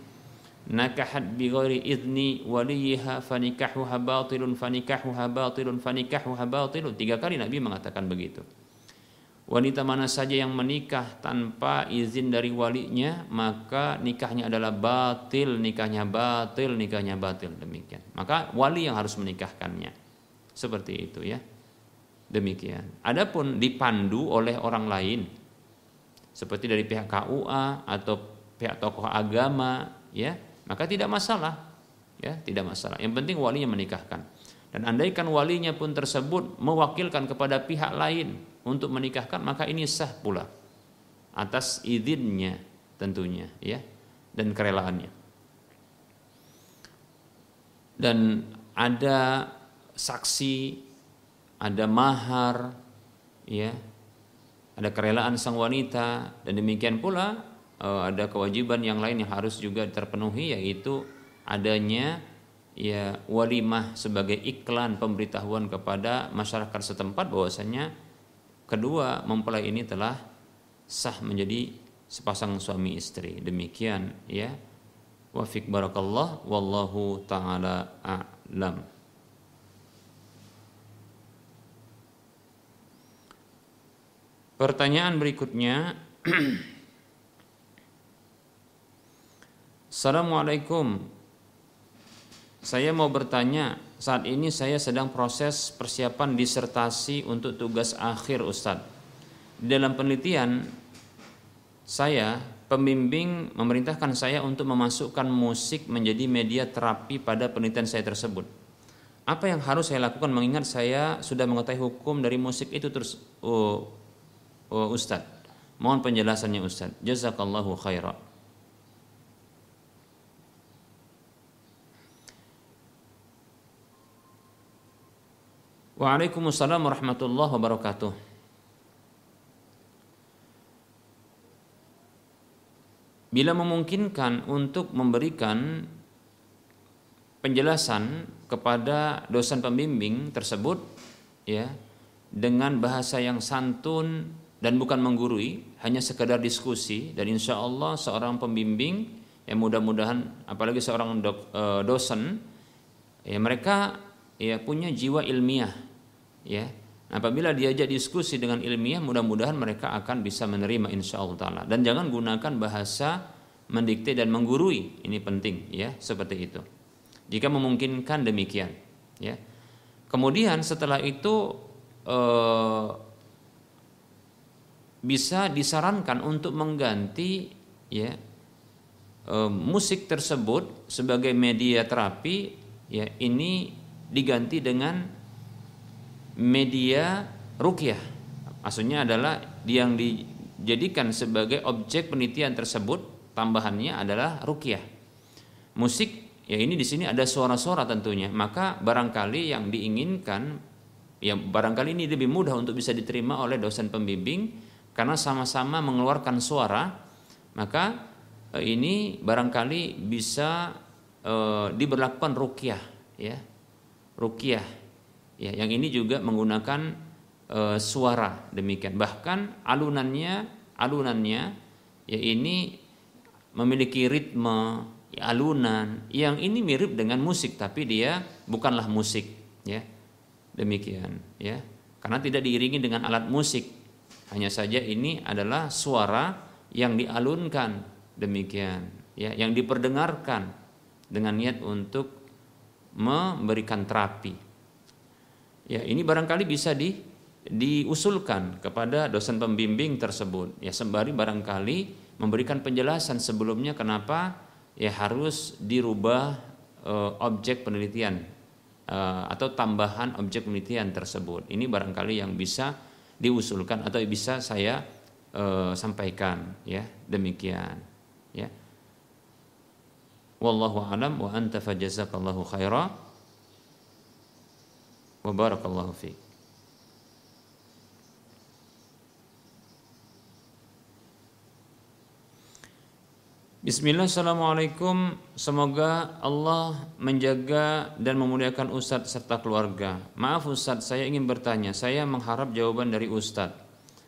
Speaker 2: nakahat bi ghairi idni waliha fanikahuha batilun fanikahuha batilun fanikahuha batilun." Tiga kali Nabi mengatakan begitu. Wanita mana saja yang menikah tanpa izin dari walinya, maka nikahnya adalah batil, nikahnya batil, nikahnya batil demikian. Maka wali yang harus menikahkannya. Seperti itu ya. Demikian. Adapun dipandu oleh orang lain seperti dari pihak KUA atau pihak tokoh agama ya, maka tidak masalah. Ya, tidak masalah. Yang penting walinya menikahkan. Dan andaikan walinya pun tersebut mewakilkan kepada pihak lain untuk menikahkan maka ini sah pula atas izinnya tentunya ya dan kerelaannya dan ada saksi ada mahar ya ada kerelaan sang wanita dan demikian pula ada kewajiban yang lain yang harus juga terpenuhi yaitu adanya ya walimah sebagai iklan pemberitahuan kepada masyarakat setempat bahwasanya Kedua, mempelai ini telah sah menjadi sepasang suami istri. Demikian ya. Wafik barakallah wallahu taala a'lam. Pertanyaan berikutnya Assalamualaikum Saya mau bertanya saat ini saya sedang proses persiapan disertasi untuk tugas akhir Ustadz. Dalam penelitian saya, pembimbing memerintahkan saya untuk memasukkan musik menjadi media terapi pada penelitian saya tersebut. Apa yang harus saya lakukan mengingat saya sudah mengetahui hukum dari musik itu terus oh, oh Ustadz. Mohon penjelasannya Ustadz. Jazakallahu khairan. Waalaikumsalam warahmatullahi wabarakatuh. Bila memungkinkan untuk memberikan penjelasan kepada dosen pembimbing tersebut ya dengan bahasa yang santun dan bukan menggurui hanya sekedar diskusi dan insya Allah seorang pembimbing yang mudah-mudahan apalagi seorang eh, dosen ya mereka ya punya jiwa ilmiah ya. Apabila diajak diskusi dengan ilmiah mudah-mudahan mereka akan bisa menerima insya Allah taala. Dan jangan gunakan bahasa mendikte dan menggurui. Ini penting ya seperti itu. Jika memungkinkan demikian ya. Kemudian setelah itu eh, bisa disarankan untuk mengganti ya eh, musik tersebut sebagai media terapi ya ini diganti dengan media rukyah. Maksudnya adalah yang dijadikan sebagai objek penelitian tersebut tambahannya adalah rukyah. Musik ya ini di sini ada suara-suara tentunya. Maka barangkali yang diinginkan ya barangkali ini lebih mudah untuk bisa diterima oleh dosen pembimbing karena sama-sama mengeluarkan suara maka eh, ini barangkali bisa e, diberlakukan rukyah ya rukyah Ya, yang ini juga menggunakan e, suara demikian. Bahkan alunannya alunannya ya ini memiliki ritme ya, alunan yang ini mirip dengan musik tapi dia bukanlah musik ya. Demikian ya. Karena tidak diiringi dengan alat musik. Hanya saja ini adalah suara yang dialunkan demikian ya, yang diperdengarkan dengan niat untuk memberikan terapi Ya, ini barangkali bisa di diusulkan kepada dosen pembimbing tersebut. Ya, sembari barangkali memberikan penjelasan sebelumnya kenapa ya harus dirubah e, objek penelitian e, atau tambahan objek penelitian tersebut. Ini barangkali yang bisa diusulkan atau bisa saya e, sampaikan ya demikian ya wallahu alam wa anta fajazakallahu khaira wa fiik Bismillah, Assalamualaikum. Semoga Allah menjaga dan memuliakan Ustadz serta keluarga. Maaf Ustadz, saya ingin bertanya. Saya mengharap jawaban dari Ustadz.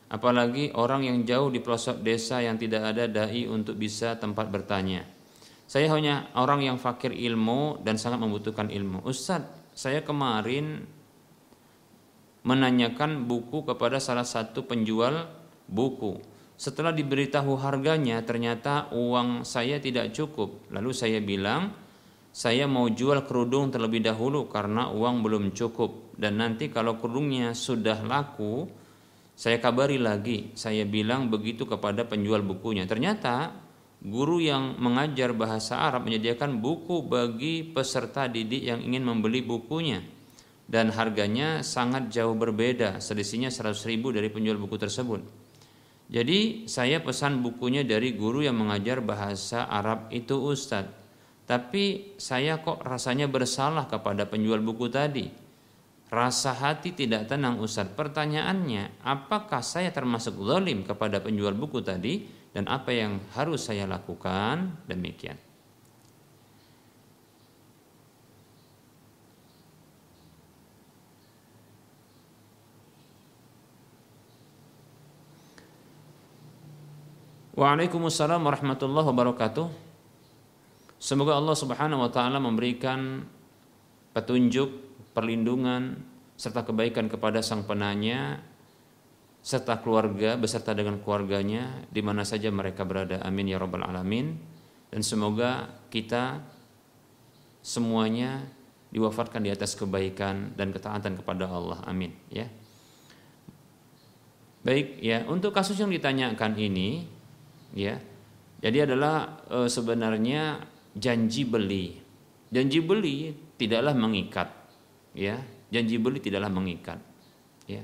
Speaker 2: Apalagi orang yang jauh di pelosok desa yang tidak ada da'i untuk bisa tempat bertanya. Saya hanya orang yang fakir ilmu dan sangat membutuhkan ilmu. Ustadz, saya kemarin menanyakan buku kepada salah satu penjual buku setelah diberitahu harganya, ternyata uang saya tidak cukup. Lalu saya bilang, saya mau jual kerudung terlebih dahulu karena uang belum cukup. Dan nanti kalau kerudungnya sudah laku, saya kabari lagi. Saya bilang begitu kepada penjual bukunya. Ternyata guru yang mengajar bahasa Arab menyediakan buku bagi peserta didik yang ingin membeli bukunya dan harganya sangat jauh berbeda selisihnya 100 ribu dari penjual buku tersebut jadi saya pesan bukunya dari guru yang mengajar bahasa Arab itu Ustadz. Tapi saya kok rasanya bersalah kepada penjual buku tadi. Rasa hati tidak tenang Ustadz. Pertanyaannya, apakah saya termasuk zalim kepada penjual buku tadi dan apa yang harus saya lakukan? Demikian. Waalaikumsalam warahmatullahi wabarakatuh. Semoga Allah Subhanahu wa taala memberikan petunjuk, perlindungan serta kebaikan kepada sang penanya serta keluarga beserta dengan keluarganya di mana saja mereka berada. Amin ya rabbal alamin. Dan semoga kita semuanya diwafatkan di atas kebaikan dan ketaatan kepada Allah. Amin ya. Baik ya, untuk kasus yang ditanyakan ini ya. Jadi adalah e, sebenarnya janji beli. Janji beli tidaklah mengikat. Ya. Janji beli tidaklah mengikat. Ya.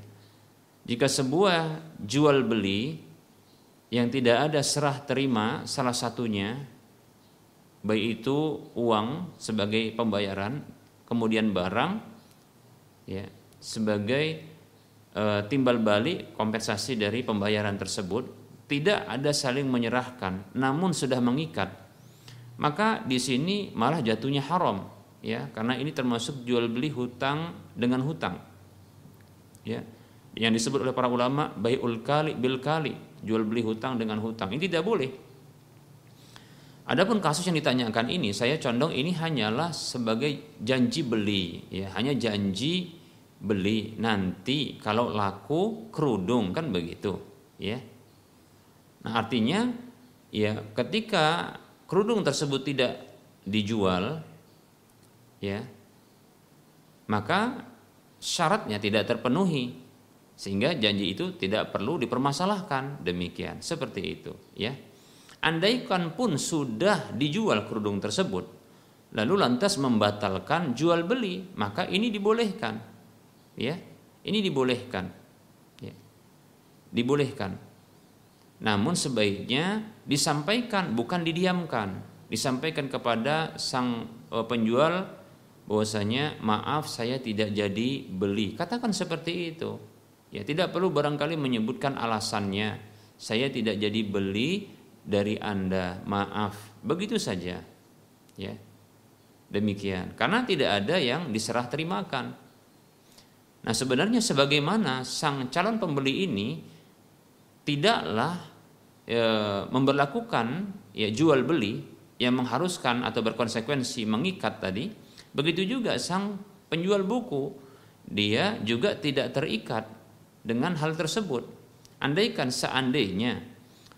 Speaker 2: Jika sebuah jual beli yang tidak ada serah terima salah satunya baik itu uang sebagai pembayaran kemudian barang ya sebagai e, timbal balik kompensasi dari pembayaran tersebut tidak ada saling menyerahkan, namun sudah mengikat, maka di sini malah jatuhnya haram, ya, karena ini termasuk jual beli hutang dengan hutang, ya, yang disebut oleh para ulama bayul kali bil kali, jual beli hutang dengan hutang, ini tidak boleh. Adapun kasus yang ditanyakan ini, saya condong ini hanyalah sebagai janji beli, ya, hanya janji beli. Nanti kalau laku kerudung kan begitu, ya Nah, artinya ya ketika kerudung tersebut tidak dijual ya maka syaratnya tidak terpenuhi sehingga janji itu tidak perlu dipermasalahkan. Demikian seperti itu ya. Andaikan pun sudah dijual kerudung tersebut lalu lantas membatalkan jual beli maka ini dibolehkan ya. Ini dibolehkan ya. Dibolehkan namun sebaiknya disampaikan bukan didiamkan. Disampaikan kepada sang e, penjual bahwasanya maaf saya tidak jadi beli. Katakan seperti itu. Ya, tidak perlu barangkali menyebutkan alasannya. Saya tidak jadi beli dari Anda. Maaf. Begitu saja. Ya. Demikian. Karena tidak ada yang diserah terimakan. Nah, sebenarnya sebagaimana sang calon pembeli ini tidaklah e, memperlakukan ya jual beli yang mengharuskan atau berkonsekuensi mengikat tadi, begitu juga sang penjual buku dia juga tidak terikat dengan hal tersebut. Andaikan seandainya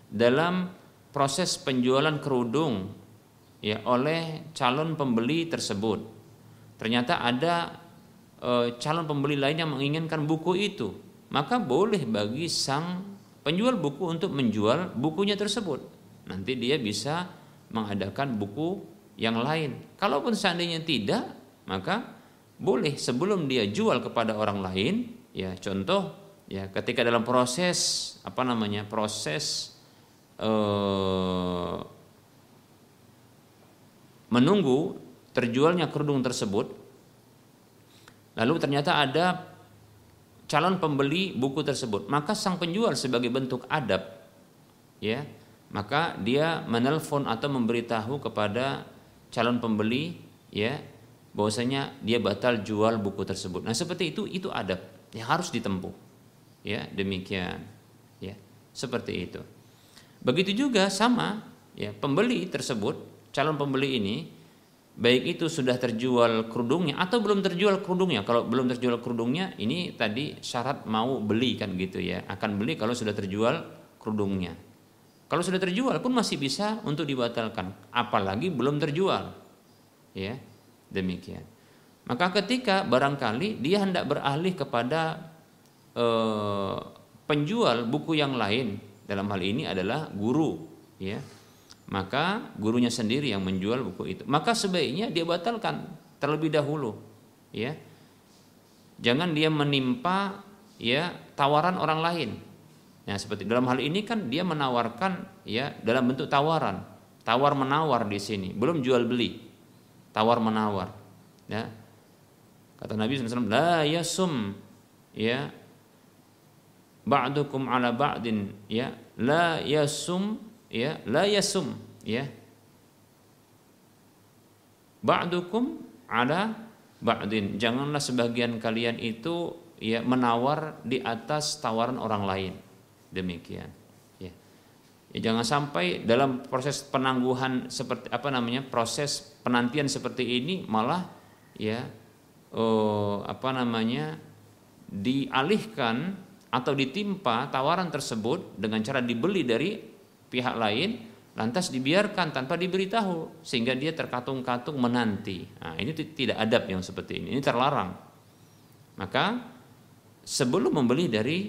Speaker 2: dalam proses penjualan kerudung ya oleh calon pembeli tersebut ternyata ada e, calon pembeli lain yang menginginkan buku itu, maka boleh bagi sang penjual buku untuk menjual bukunya tersebut. Nanti dia bisa mengadakan buku yang lain. Kalaupun seandainya tidak, maka boleh sebelum dia jual kepada orang lain, ya contoh ya ketika dalam proses apa namanya proses eh, menunggu terjualnya kerudung tersebut, lalu ternyata ada calon pembeli buku tersebut maka sang penjual sebagai bentuk adab ya maka dia menelpon atau memberitahu kepada calon pembeli ya bahwasanya dia batal jual buku tersebut. Nah, seperti itu itu adab yang harus ditempuh. Ya, demikian. Ya, seperti itu. Begitu juga sama ya, pembeli tersebut, calon pembeli ini baik itu sudah terjual kerudungnya atau belum terjual kerudungnya. Kalau belum terjual kerudungnya, ini tadi syarat mau beli kan gitu ya. Akan beli kalau sudah terjual kerudungnya. Kalau sudah terjual pun masih bisa untuk dibatalkan, apalagi belum terjual. Ya, demikian. Maka ketika barangkali dia hendak beralih kepada eh, penjual buku yang lain, dalam hal ini adalah guru, ya maka gurunya sendiri yang menjual buku itu. Maka sebaiknya dia batalkan terlebih dahulu, ya. Jangan dia menimpa ya tawaran orang lain. Nah, seperti dalam hal ini kan dia menawarkan ya dalam bentuk tawaran, tawar menawar di sini, belum jual beli, tawar menawar, ya. Kata Nabi SAW, la yasum ya ba'dukum ala ba'din ya la yasum ya la yasum ya. Ba'dukum ada ba'din. Janganlah sebagian kalian itu ya menawar di atas tawaran orang lain. Demikian. Ya, ya jangan sampai dalam proses penangguhan seperti apa namanya proses penantian seperti ini malah ya oh, apa namanya dialihkan atau ditimpa tawaran tersebut dengan cara dibeli dari pihak lain lantas dibiarkan tanpa diberitahu sehingga dia terkatung-katung menanti. Nah, ini tidak adab yang seperti ini. Ini terlarang. Maka sebelum membeli dari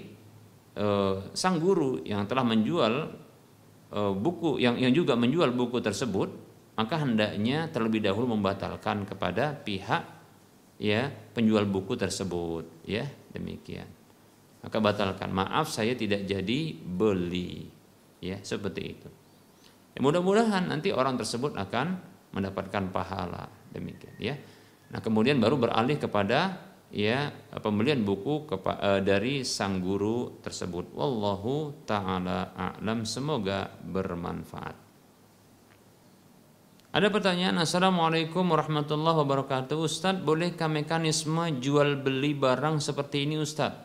Speaker 2: uh, sang guru yang telah menjual uh, buku yang yang juga menjual buku tersebut, maka hendaknya terlebih dahulu membatalkan kepada pihak ya penjual buku tersebut, ya demikian. Maka batalkan. Maaf saya tidak jadi beli ya seperti itu ya, mudah-mudahan nanti orang tersebut akan mendapatkan pahala. Demikian ya. Nah kemudian baru beralih kepada ya pembelian buku kepa, dari sang guru tersebut. Wallahu taala a'lam. Semoga bermanfaat. Ada pertanyaan? Assalamualaikum warahmatullahi wabarakatuh. Ustadz bolehkah mekanisme jual beli barang seperti ini Ustadz?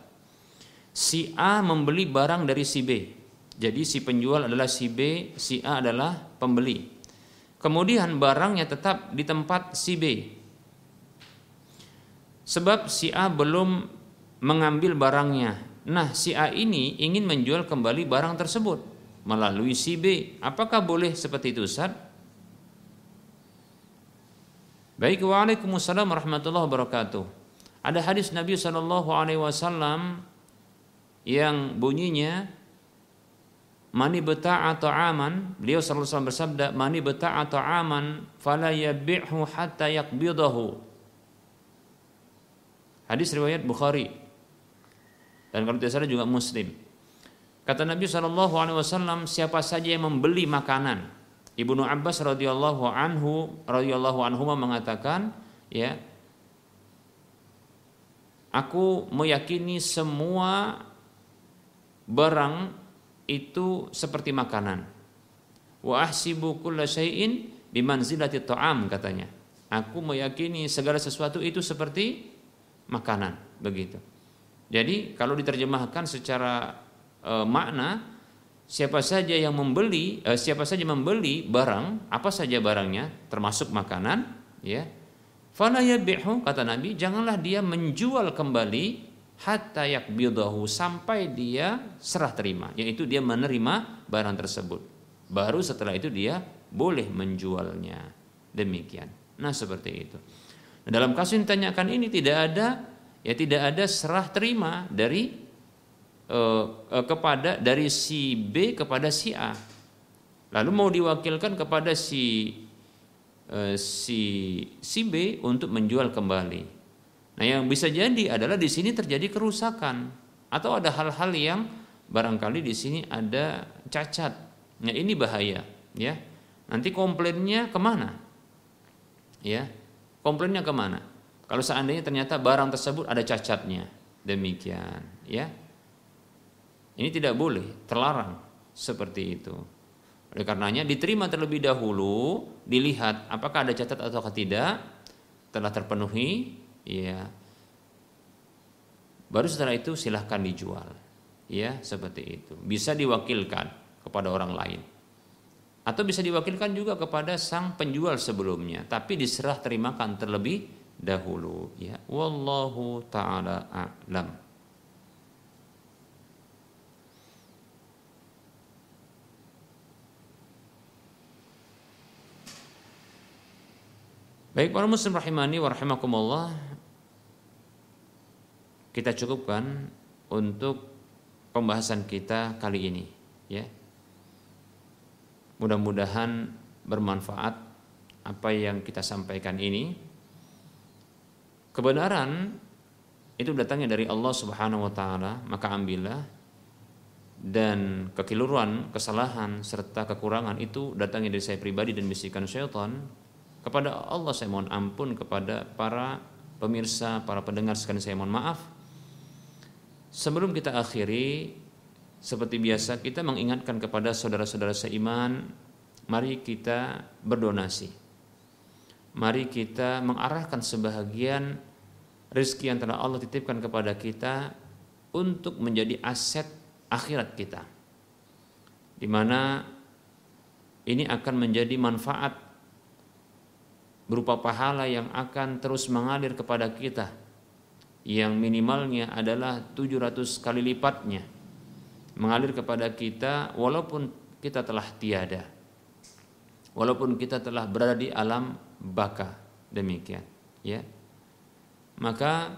Speaker 2: Si A membeli barang dari si B jadi si penjual adalah si B, si A adalah pembeli. Kemudian barangnya tetap di tempat si B. Sebab si A belum mengambil barangnya. Nah, si A ini ingin menjual kembali barang tersebut melalui si B. Apakah boleh seperti itu, Ustaz? Baik, Waalaikumsalam warahmatullahi wabarakatuh. Ada hadis Nabi wasallam yang bunyinya Mani beta'a ta'aman Beliau selalu bersabda Mani beta'a ta'aman Fala yabi'hu hatta yakbidahu Hadis riwayat Bukhari. Dan kalau tidak salah juga Muslim. Kata Nabi SAW Siapa saja yang membeli makanan. Ibnu Abbas radhiyallahu anhu radhiyallahu anhu mengatakan ya Aku meyakini semua barang itu seperti makanan. Wa ahsibu kulla syai'in bimanzilati ta'am katanya. Aku meyakini segala sesuatu itu seperti makanan, begitu. Jadi kalau diterjemahkan secara e, makna siapa saja yang membeli e, siapa saja membeli barang, apa saja barangnya termasuk makanan, ya. Fala kata Nabi, janganlah dia menjual kembali hatta yakbidahu sampai dia serah terima yaitu dia menerima barang tersebut. Baru setelah itu dia boleh menjualnya. Demikian. Nah seperti itu. Nah, dalam kasus yang ditanyakan ini tidak ada ya tidak ada serah terima dari uh, uh, kepada dari si B kepada si A. Lalu mau diwakilkan kepada si uh, si si B untuk menjual kembali Nah, yang bisa jadi adalah di sini terjadi kerusakan atau ada hal-hal yang barangkali di sini ada cacat. Nah, ini bahaya, ya. Nanti komplainnya ke mana? Ya, komplainnya ke mana? Kalau seandainya ternyata barang tersebut ada cacatnya, demikian, ya. Ini tidak boleh, terlarang seperti itu. Oleh karenanya diterima terlebih dahulu, dilihat apakah ada catat atau tidak, telah terpenuhi, ya. Baru setelah itu silahkan dijual. Ya, seperti itu. Bisa diwakilkan kepada orang lain. Atau bisa diwakilkan juga kepada sang penjual sebelumnya, tapi diserah terimakan terlebih dahulu ya. Wallahu taala a'lam. Baik para muslim rahimani wa rahimakumullah Kita cukupkan untuk pembahasan kita kali ini ya. Mudah-mudahan bermanfaat apa yang kita sampaikan ini. Kebenaran itu datangnya dari Allah Subhanahu wa taala, maka ambillah dan kekeliruan, kesalahan serta kekurangan itu datangnya dari saya pribadi dan bisikan syaitan kepada Allah saya mohon ampun kepada para pemirsa, para pendengar sekalian saya mohon maaf. Sebelum kita akhiri, seperti biasa kita mengingatkan kepada saudara-saudara seiman, mari kita berdonasi. Mari kita mengarahkan sebahagian rezeki yang telah Allah titipkan kepada kita untuk menjadi aset akhirat kita. Di mana ini akan menjadi manfaat berupa pahala yang akan terus mengalir kepada kita yang minimalnya adalah 700 kali lipatnya mengalir kepada kita walaupun kita telah tiada walaupun kita telah berada di alam baka demikian ya. Maka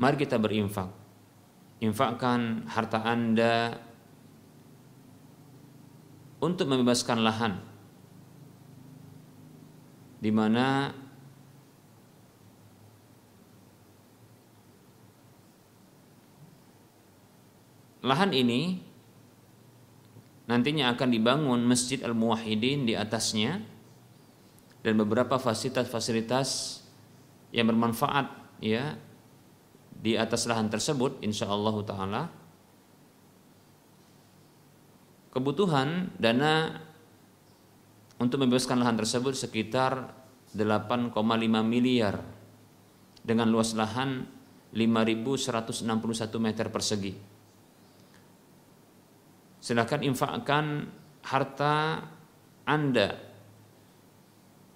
Speaker 2: mari kita berinfak. Infakkan harta Anda untuk membebaskan lahan di mana lahan ini nantinya akan dibangun Masjid Al-Muwahhidin di atasnya dan beberapa fasilitas-fasilitas yang bermanfaat ya di atas lahan tersebut insyaallah taala kebutuhan dana untuk membebaskan lahan tersebut sekitar 8,5 miliar dengan luas lahan 5.161 meter persegi. Silakan infakkan harta Anda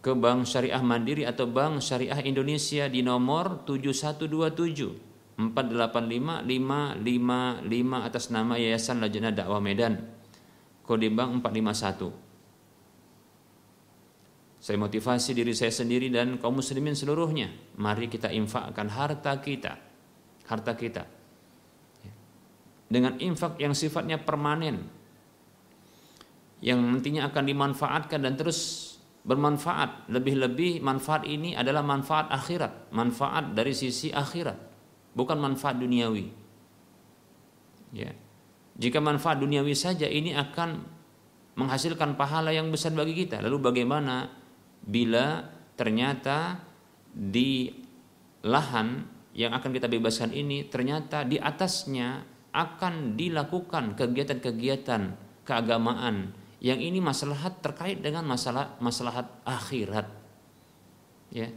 Speaker 2: ke Bank Syariah Mandiri atau Bank Syariah Indonesia di nomor 7127 485 555 atas nama Yayasan Lajnah Dakwah Medan. Kode bank 451. Saya motivasi diri saya sendiri dan kaum muslimin seluruhnya. Mari kita infakkan harta kita. Harta kita. Dengan infak yang sifatnya permanen. Yang nantinya akan dimanfaatkan dan terus bermanfaat. Lebih-lebih manfaat ini adalah manfaat akhirat. Manfaat dari sisi akhirat. Bukan manfaat duniawi. Ya. Jika manfaat duniawi saja ini akan menghasilkan pahala yang besar bagi kita. Lalu bagaimana bila ternyata di lahan yang akan kita bebaskan ini ternyata di atasnya akan dilakukan kegiatan-kegiatan keagamaan yang ini maslahat terkait dengan masalah maslahat akhirat. Ya.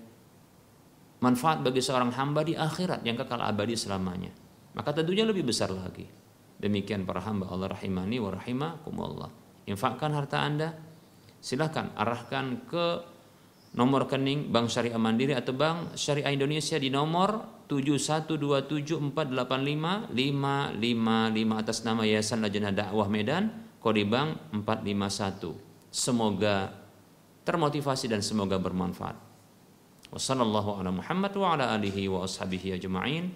Speaker 2: Manfaat bagi seorang hamba di akhirat yang kekal abadi selamanya. Maka tentunya lebih besar lagi. Demikian para hamba Allah rahimani wa rahimakumullah. Infakkan harta Anda. Silahkan arahkan ke nomor rekening Bank Syariah Mandiri atau Bank Syariah Indonesia di nomor 71274855555 atas nama Yayasan Lajnah Dakwah Medan kode bank 451. Semoga termotivasi dan semoga bermanfaat. Wassalamualaikum ala Muhammad wa ala alihi wa ashabihi ajma'in.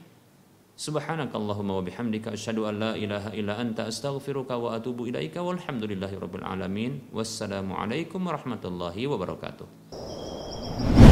Speaker 2: Subhanakallahumma wa bihamdika asyhadu an la ilaha illa anta astaghfiruka wa atubu ilaika walhamdulillahi rabbil alamin. Wassalamu alaikum warahmatullahi wabarakatuh.